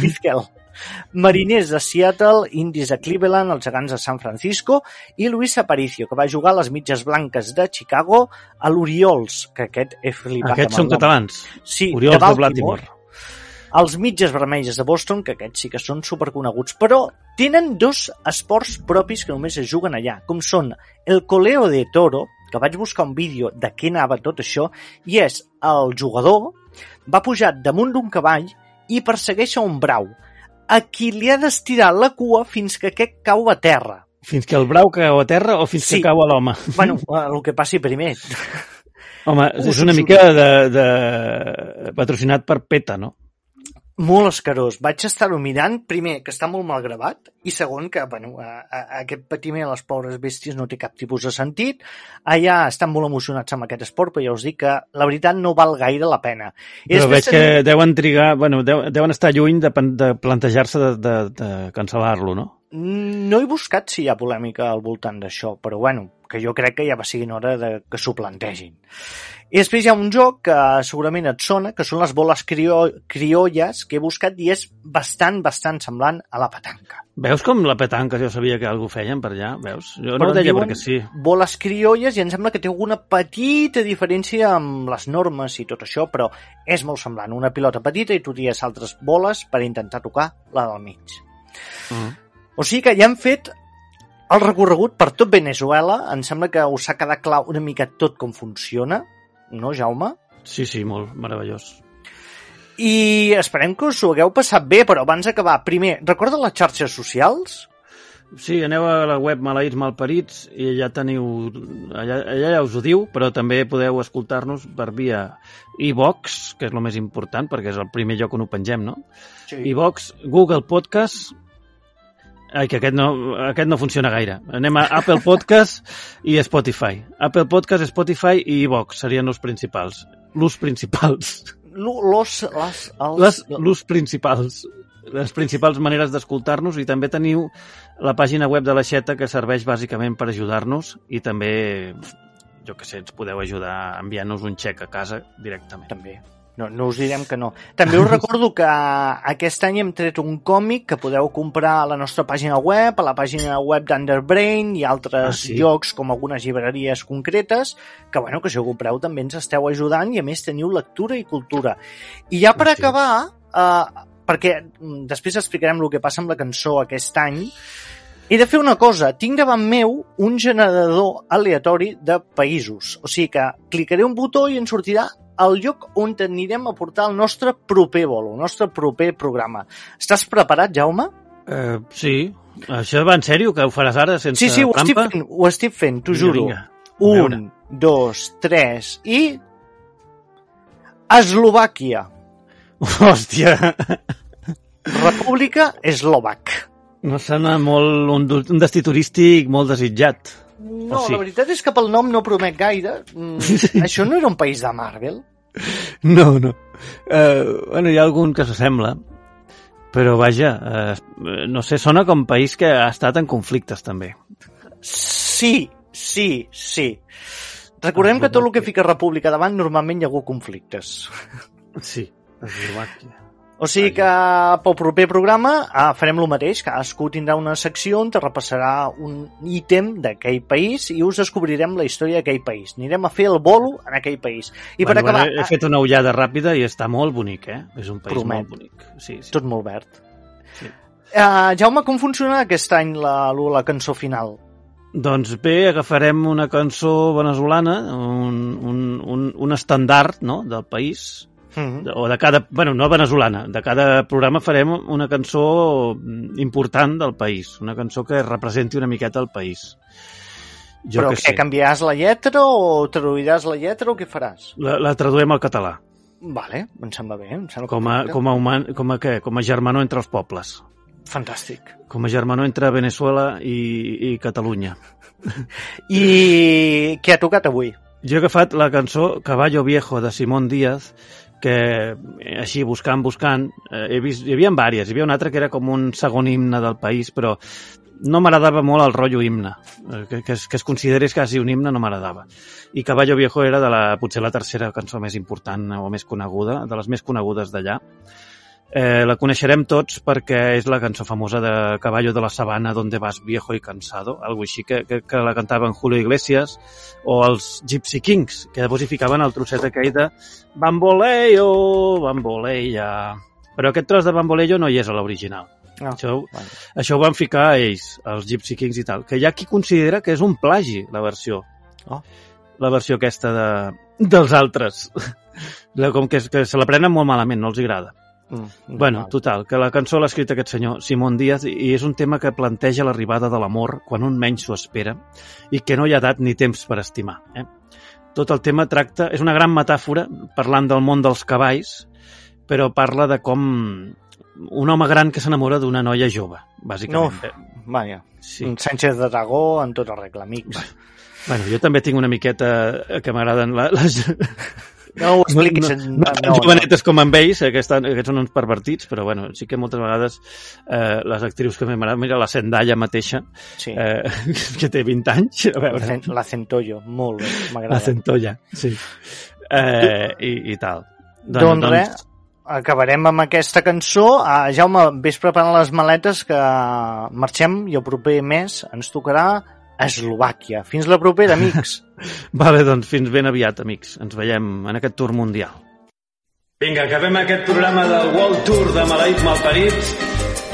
Speaker 4: Vizquel. Mariners de Seattle, Indies de Cleveland, els gegants de San Francisco i Luis Aparicio, que va jugar a les mitges blanques de Chicago, a l'Oriols, que aquest he flipat
Speaker 5: Aquests són catalans.
Speaker 4: Sí,
Speaker 5: Oriols de
Speaker 4: Baltimore.
Speaker 5: Baltimore.
Speaker 4: Els mitges vermells de Boston, que aquests sí que són superconeguts, però tenen dos esports propis que només es juguen allà, com són el coleo de toro, que vaig buscar un vídeo de què anava tot això, i és el jugador va pujar damunt d'un cavall i persegueix a un brau, a qui li ha d'estirar la cua fins que aquest cau a terra.
Speaker 5: Fins que el brau cau a terra o fins
Speaker 4: Sí.
Speaker 5: que cau a l'home?
Speaker 4: Bueno, el que passi primer.
Speaker 5: Home, és una mica de, de... patrocinat per PETA, no?
Speaker 4: Molt escarós. Vaig estar-ho mirant, primer, que està molt mal gravat, i segon, que bueno, a, a, aquest patiment a les pobres bèsties no té cap tipus de sentit. Allà estan molt emocionats amb aquest esport, però ja us dic que la veritat no val gaire la pena. I
Speaker 5: Però veig que deuen trigar, bueno, deu, deuen estar lluny de, de plantejar-se de, de, de cancel·lar-lo, no?
Speaker 4: No he buscat si hi ha polèmica al voltant d'això, però bueno, que jo crec que ja va siguin hora de que s'ho plantegin. I després hi ha un joc que segurament et sona, que són les boles crió criolles que he buscat i és bastant, bastant semblant a la petanca.
Speaker 5: Veus com la petanca jo sabia que algú feien per allà? Veus? Jo
Speaker 4: Però
Speaker 5: no ho deia perquè sí.
Speaker 4: Boles criolles i em sembla que té alguna petita diferència amb les normes i tot això, però és molt semblant. Una pilota petita i tu tires altres boles per intentar tocar la del mig.
Speaker 5: Mm.
Speaker 4: O sigui que ja hem fet el recorregut per tot Venezuela. Em sembla que us ha quedat clar una mica tot com funciona, no, Jaume?
Speaker 5: Sí, sí, molt meravellós.
Speaker 4: I esperem que us ho hagueu passat bé, però abans d'acabar, primer, recorda les xarxes socials?
Speaker 5: Sí, aneu a la web Maleïts Malparits i allà teniu... Allà, allà ja us ho diu, però també podeu escoltar-nos per via iVox, que és el més important, perquè és el primer lloc on ho pengem, no?
Speaker 4: Sí.
Speaker 5: iVox, Google Podcast... Ai, que aquest no, aquest no funciona gaire. Anem a Apple Podcast i Spotify. Apple Podcast, Spotify i iVox serien els principals. L'ús principals.
Speaker 4: Los, les, els,
Speaker 5: l'ús principals. Les principals maneres d'escoltar-nos i també teniu la pàgina web de l'Aixeta que serveix bàsicament per ajudar-nos i també, jo que sé, ens podeu ajudar enviant-nos un xec a casa directament.
Speaker 4: També. No, no us direm que no. També us recordo que aquest any hem tret un còmic que podeu comprar a la nostra pàgina web, a la pàgina web d'Underbrain i altres
Speaker 5: Ah, sí?
Speaker 4: llocs com algunes llibreries concretes, que bueno, que si ho compreu també ens esteu ajudant i a més teniu lectura i cultura. I ja per acabar, eh, perquè mm, després explicarem el que passa amb la cançó aquest any, he de fer una cosa. Tinc davant meu un generador aleatori de països. O sigui que clicaré un botó i ens sortirà el lloc on anirem a portar el nostre proper bolo, el nostre proper programa. Estàs preparat, Jaume?
Speaker 5: Eh, sí. Això va en sèrio, que ho faràs ara sense
Speaker 4: sí, sí, ho estic
Speaker 5: trampa?
Speaker 4: fent, ho estic fent, t'ho juro.
Speaker 5: vinga.
Speaker 4: Un, dos, tres i... Eslovàquia.
Speaker 5: Hòstia,
Speaker 4: República Eslovac.
Speaker 5: no sona molt un, un destí turístic molt desitjat.
Speaker 4: No,
Speaker 5: O sí?
Speaker 4: la veritat és que pel nom no promet gaire. Mm, això no era un país de Marvel?
Speaker 5: No, no. Uh, bueno, hi ha algun que s'assembla, però vaja, uh, no sé, sona com país que ha estat en conflictes també.
Speaker 4: Sí, sí, sí. Recordem que tot el que fica república davant normalment hi ha hagut conflictes.
Speaker 5: Sí, Eslovàquia.
Speaker 4: O sigui que pel proper programa ah, farem el mateix, cadascú tindrà una secció on te repassarà un ítem d'aquell país i us descobrirem la història d'aquell país. Anirem a fer el bolo en aquell país. I per
Speaker 5: bueno,
Speaker 4: acabar,
Speaker 5: bueno, he fet una ullada ràpida i està molt bonic, eh? És un país
Speaker 4: Promet.
Speaker 5: molt bonic. Sí, sí.
Speaker 4: tot molt verd.
Speaker 5: Sí.
Speaker 4: Uh, Jaume, com funciona aquest any la, la cançó final?
Speaker 5: Doncs bé, agafarem una cançó veneçolana, un, un, un, un estandard no? del país,
Speaker 4: Mm -hmm.
Speaker 5: o de cada, bueno, no veneçolana, de cada programa farem una cançó important del país, una cançó que representi una miqueta el país. Jo
Speaker 4: Però
Speaker 5: que
Speaker 4: què,
Speaker 5: sé,
Speaker 4: canviaràs la lletra o traduiràs la lletra o què faràs?
Speaker 5: la, la traduem al català,
Speaker 4: Vale, em sembla bé. Em sembla
Speaker 5: com a, com a, human, com a, què? com a germanor entre els pobles,
Speaker 4: Fantàstic.
Speaker 5: com a germanor entre Venezuela i, i Catalunya.
Speaker 4: I què ha tocat avui?
Speaker 5: Jo he agafat la cançó Caballo Viejo de Simón Díaz, que així buscant, buscant, eh, he vist, hi havia vàries, hi havia una altra que era com un segon himne del país, però no m'agradava molt el rotllo himne, eh, que, que, es, que es considerés quasi un himne no m'agradava. I Caballo Viejo era de la, potser la tercera cançó més important o més coneguda, de les més conegudes d'allà. Eh, la coneixerem tots perquè és la cançó famosa de Caballo de la Sabana, donde vas viejo y cansado, algo així, que, que, que la cantaven Julio Iglesias, o els Gypsy Kings, que després hi ficaven el trosset aquell de Bamboleo, Bamboleia... Però aquest tros de Bamboleyo no hi és a l'original.
Speaker 4: No.
Speaker 5: Això,
Speaker 4: Bueno.
Speaker 5: això ho van ficar ells, els Gypsy Kings i tal, que hi ha qui considera que és un plagi, la versió.
Speaker 4: Oh.
Speaker 5: La versió aquesta de, dels altres. Com que, que se la prenen molt malament, no els agrada.
Speaker 4: Mm,
Speaker 5: Bueno,
Speaker 4: normal.
Speaker 5: total, que la cançó l'ha escrit aquest senyor, Simón Díaz, i és un tema que planteja l'arribada de l'amor quan un menys s'ho espera i que no hi ha edat ni temps per estimar. Eh? Tot el tema tracta... És una gran metàfora, parlant del món dels cavalls, però parla de com un home gran que s'enamora d'una noia jove, bàsicament.
Speaker 4: Uf.
Speaker 5: Eh?
Speaker 4: Vaja,
Speaker 5: Sí.
Speaker 4: un Sánchez de Dragó en tota regla, amics.
Speaker 5: Bueno, jo també tinc una miqueta eh, que m'agraden les,
Speaker 4: No ho expliquis.
Speaker 5: no, no, no, jovenetes com amb ells, eh, que, estan, que són uns pervertits, però bueno, sí que moltes vegades eh, les actrius que m'agraden, mira la Zendaya mateixa,
Speaker 4: Sí,
Speaker 5: eh, que té 20 anys, a
Speaker 4: la,
Speaker 5: veure,
Speaker 4: la Centollo, molt bé,
Speaker 5: la
Speaker 4: m'agrada.
Speaker 5: Centolla, sí. Eh, i, I tal.
Speaker 4: Doncs res, acabarem amb aquesta cançó. Uh, Jaume, vés preparant les maletes que marxem i el proper mes ens tocarà Eslovàquia. Fins la propera, amics.
Speaker 5: Vale, doncs fins ben aviat, amics. Ens veiem en aquest tour mundial. Vinga, acabem aquest programa del World Tour de Maleïts Malparits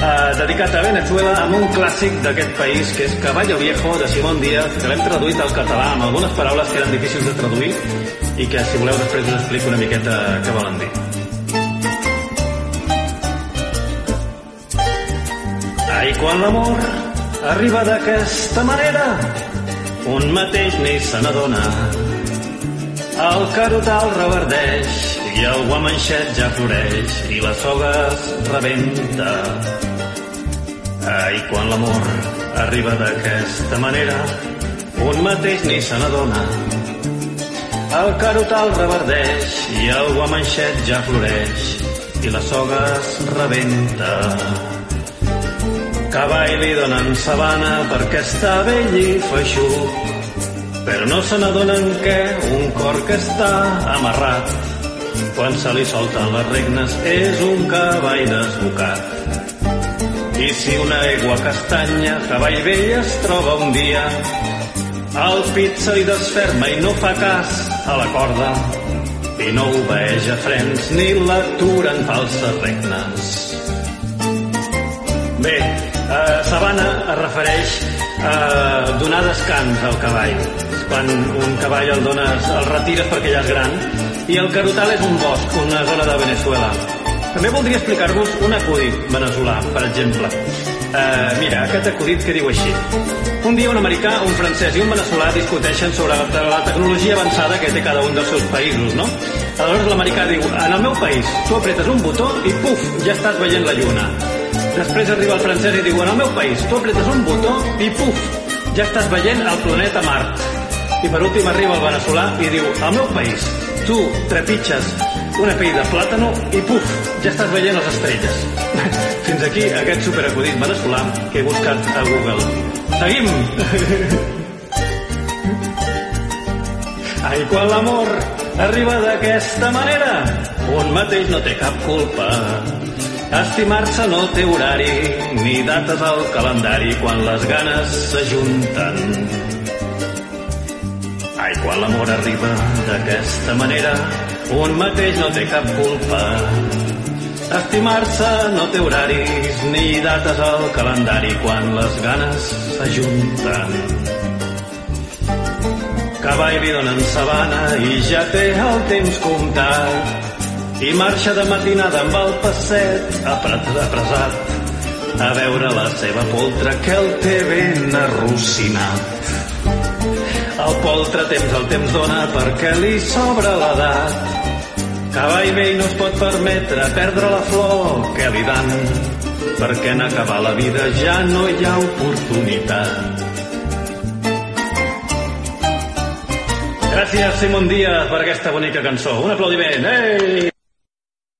Speaker 5: eh, dedicat a Venezuela amb un clàssic d'aquest país que és Caballo Viejo de Simón Díaz que l'hem traduït al català amb algunes paraules que eren difícils de traduir i que si voleu després us explico una miqueta què volen dir. Ai, quan l'amor arriba d'aquesta manera un mateix ni se n'adona el carotal reverdeix i el guamanxet ja floreix i la soga es rebenta. Ai, quan l'amor arriba d'aquesta manera, un mateix ni se n'adona. El carotal reverdeix i el guamanxet ja floreix i la soga es rebenta. Cavall li donen sabana perquè està vell i feixuc però no se n'adonen que un cor que està amarrat quan se li solten les regnes és un cavall desbocat. I si una aigua castanya, cavall vell es troba un dia, el pit se li desferma i no fa cas a la corda i no obeeix a frens ni l'aturen falses regnes. Bé, eh, sabana es refereix a donar descans al cavall. Quan un cavall el dones, el retires perquè ja és gran. I el carotal és un bosc, una zona de Venezuela. També voldria explicar-vos un acudit veneçolà, per exemple. Uh, mira, aquest acudit que diu així. Un dia un americà, un francès i un veneçolà discuteixen sobre la, la tecnologia avançada que té cada un dels seus països, no? Aleshores l'americà diu, en el meu país, tu apretes un botó i puf, ja estàs veient la lluna. Després arriba el francès i diu, en el meu país, tu apretes un botó i puf, ja estàs veient el planeta Mart. I per últim arriba el veneçolà i diu, al meu país, tu trepitges una pell de plàtano i puf, ja estàs veient les estrelles. Fins aquí aquest superacudit veneçolà que he buscat a Google. Seguim! Ai, quan l'amor arriba d'aquesta manera, un mateix no té cap culpa. Estimar-se no té horari ni dates al calendari quan les ganes s'ajunten. Ai, quan l'amor arriba d'aquesta manera, un mateix no té cap culpa. Estimar-se no té horaris ni dates al calendari quan les ganes s'ajunten. Cavall li donen sabana i ja té el temps comptat i marxa de matinada amb el passet apressat a veure la seva poltra que el té ben arrocinat. El poltre temps el temps dona perquè li sobra l'edat. Cavall vell no es pot permetre perdre la flor que li dan, perquè en acabar la vida ja no hi ha oportunitat. Gràcies, Simon Díaz, per aquesta bonica cançó. Un aplaudiment. Ei!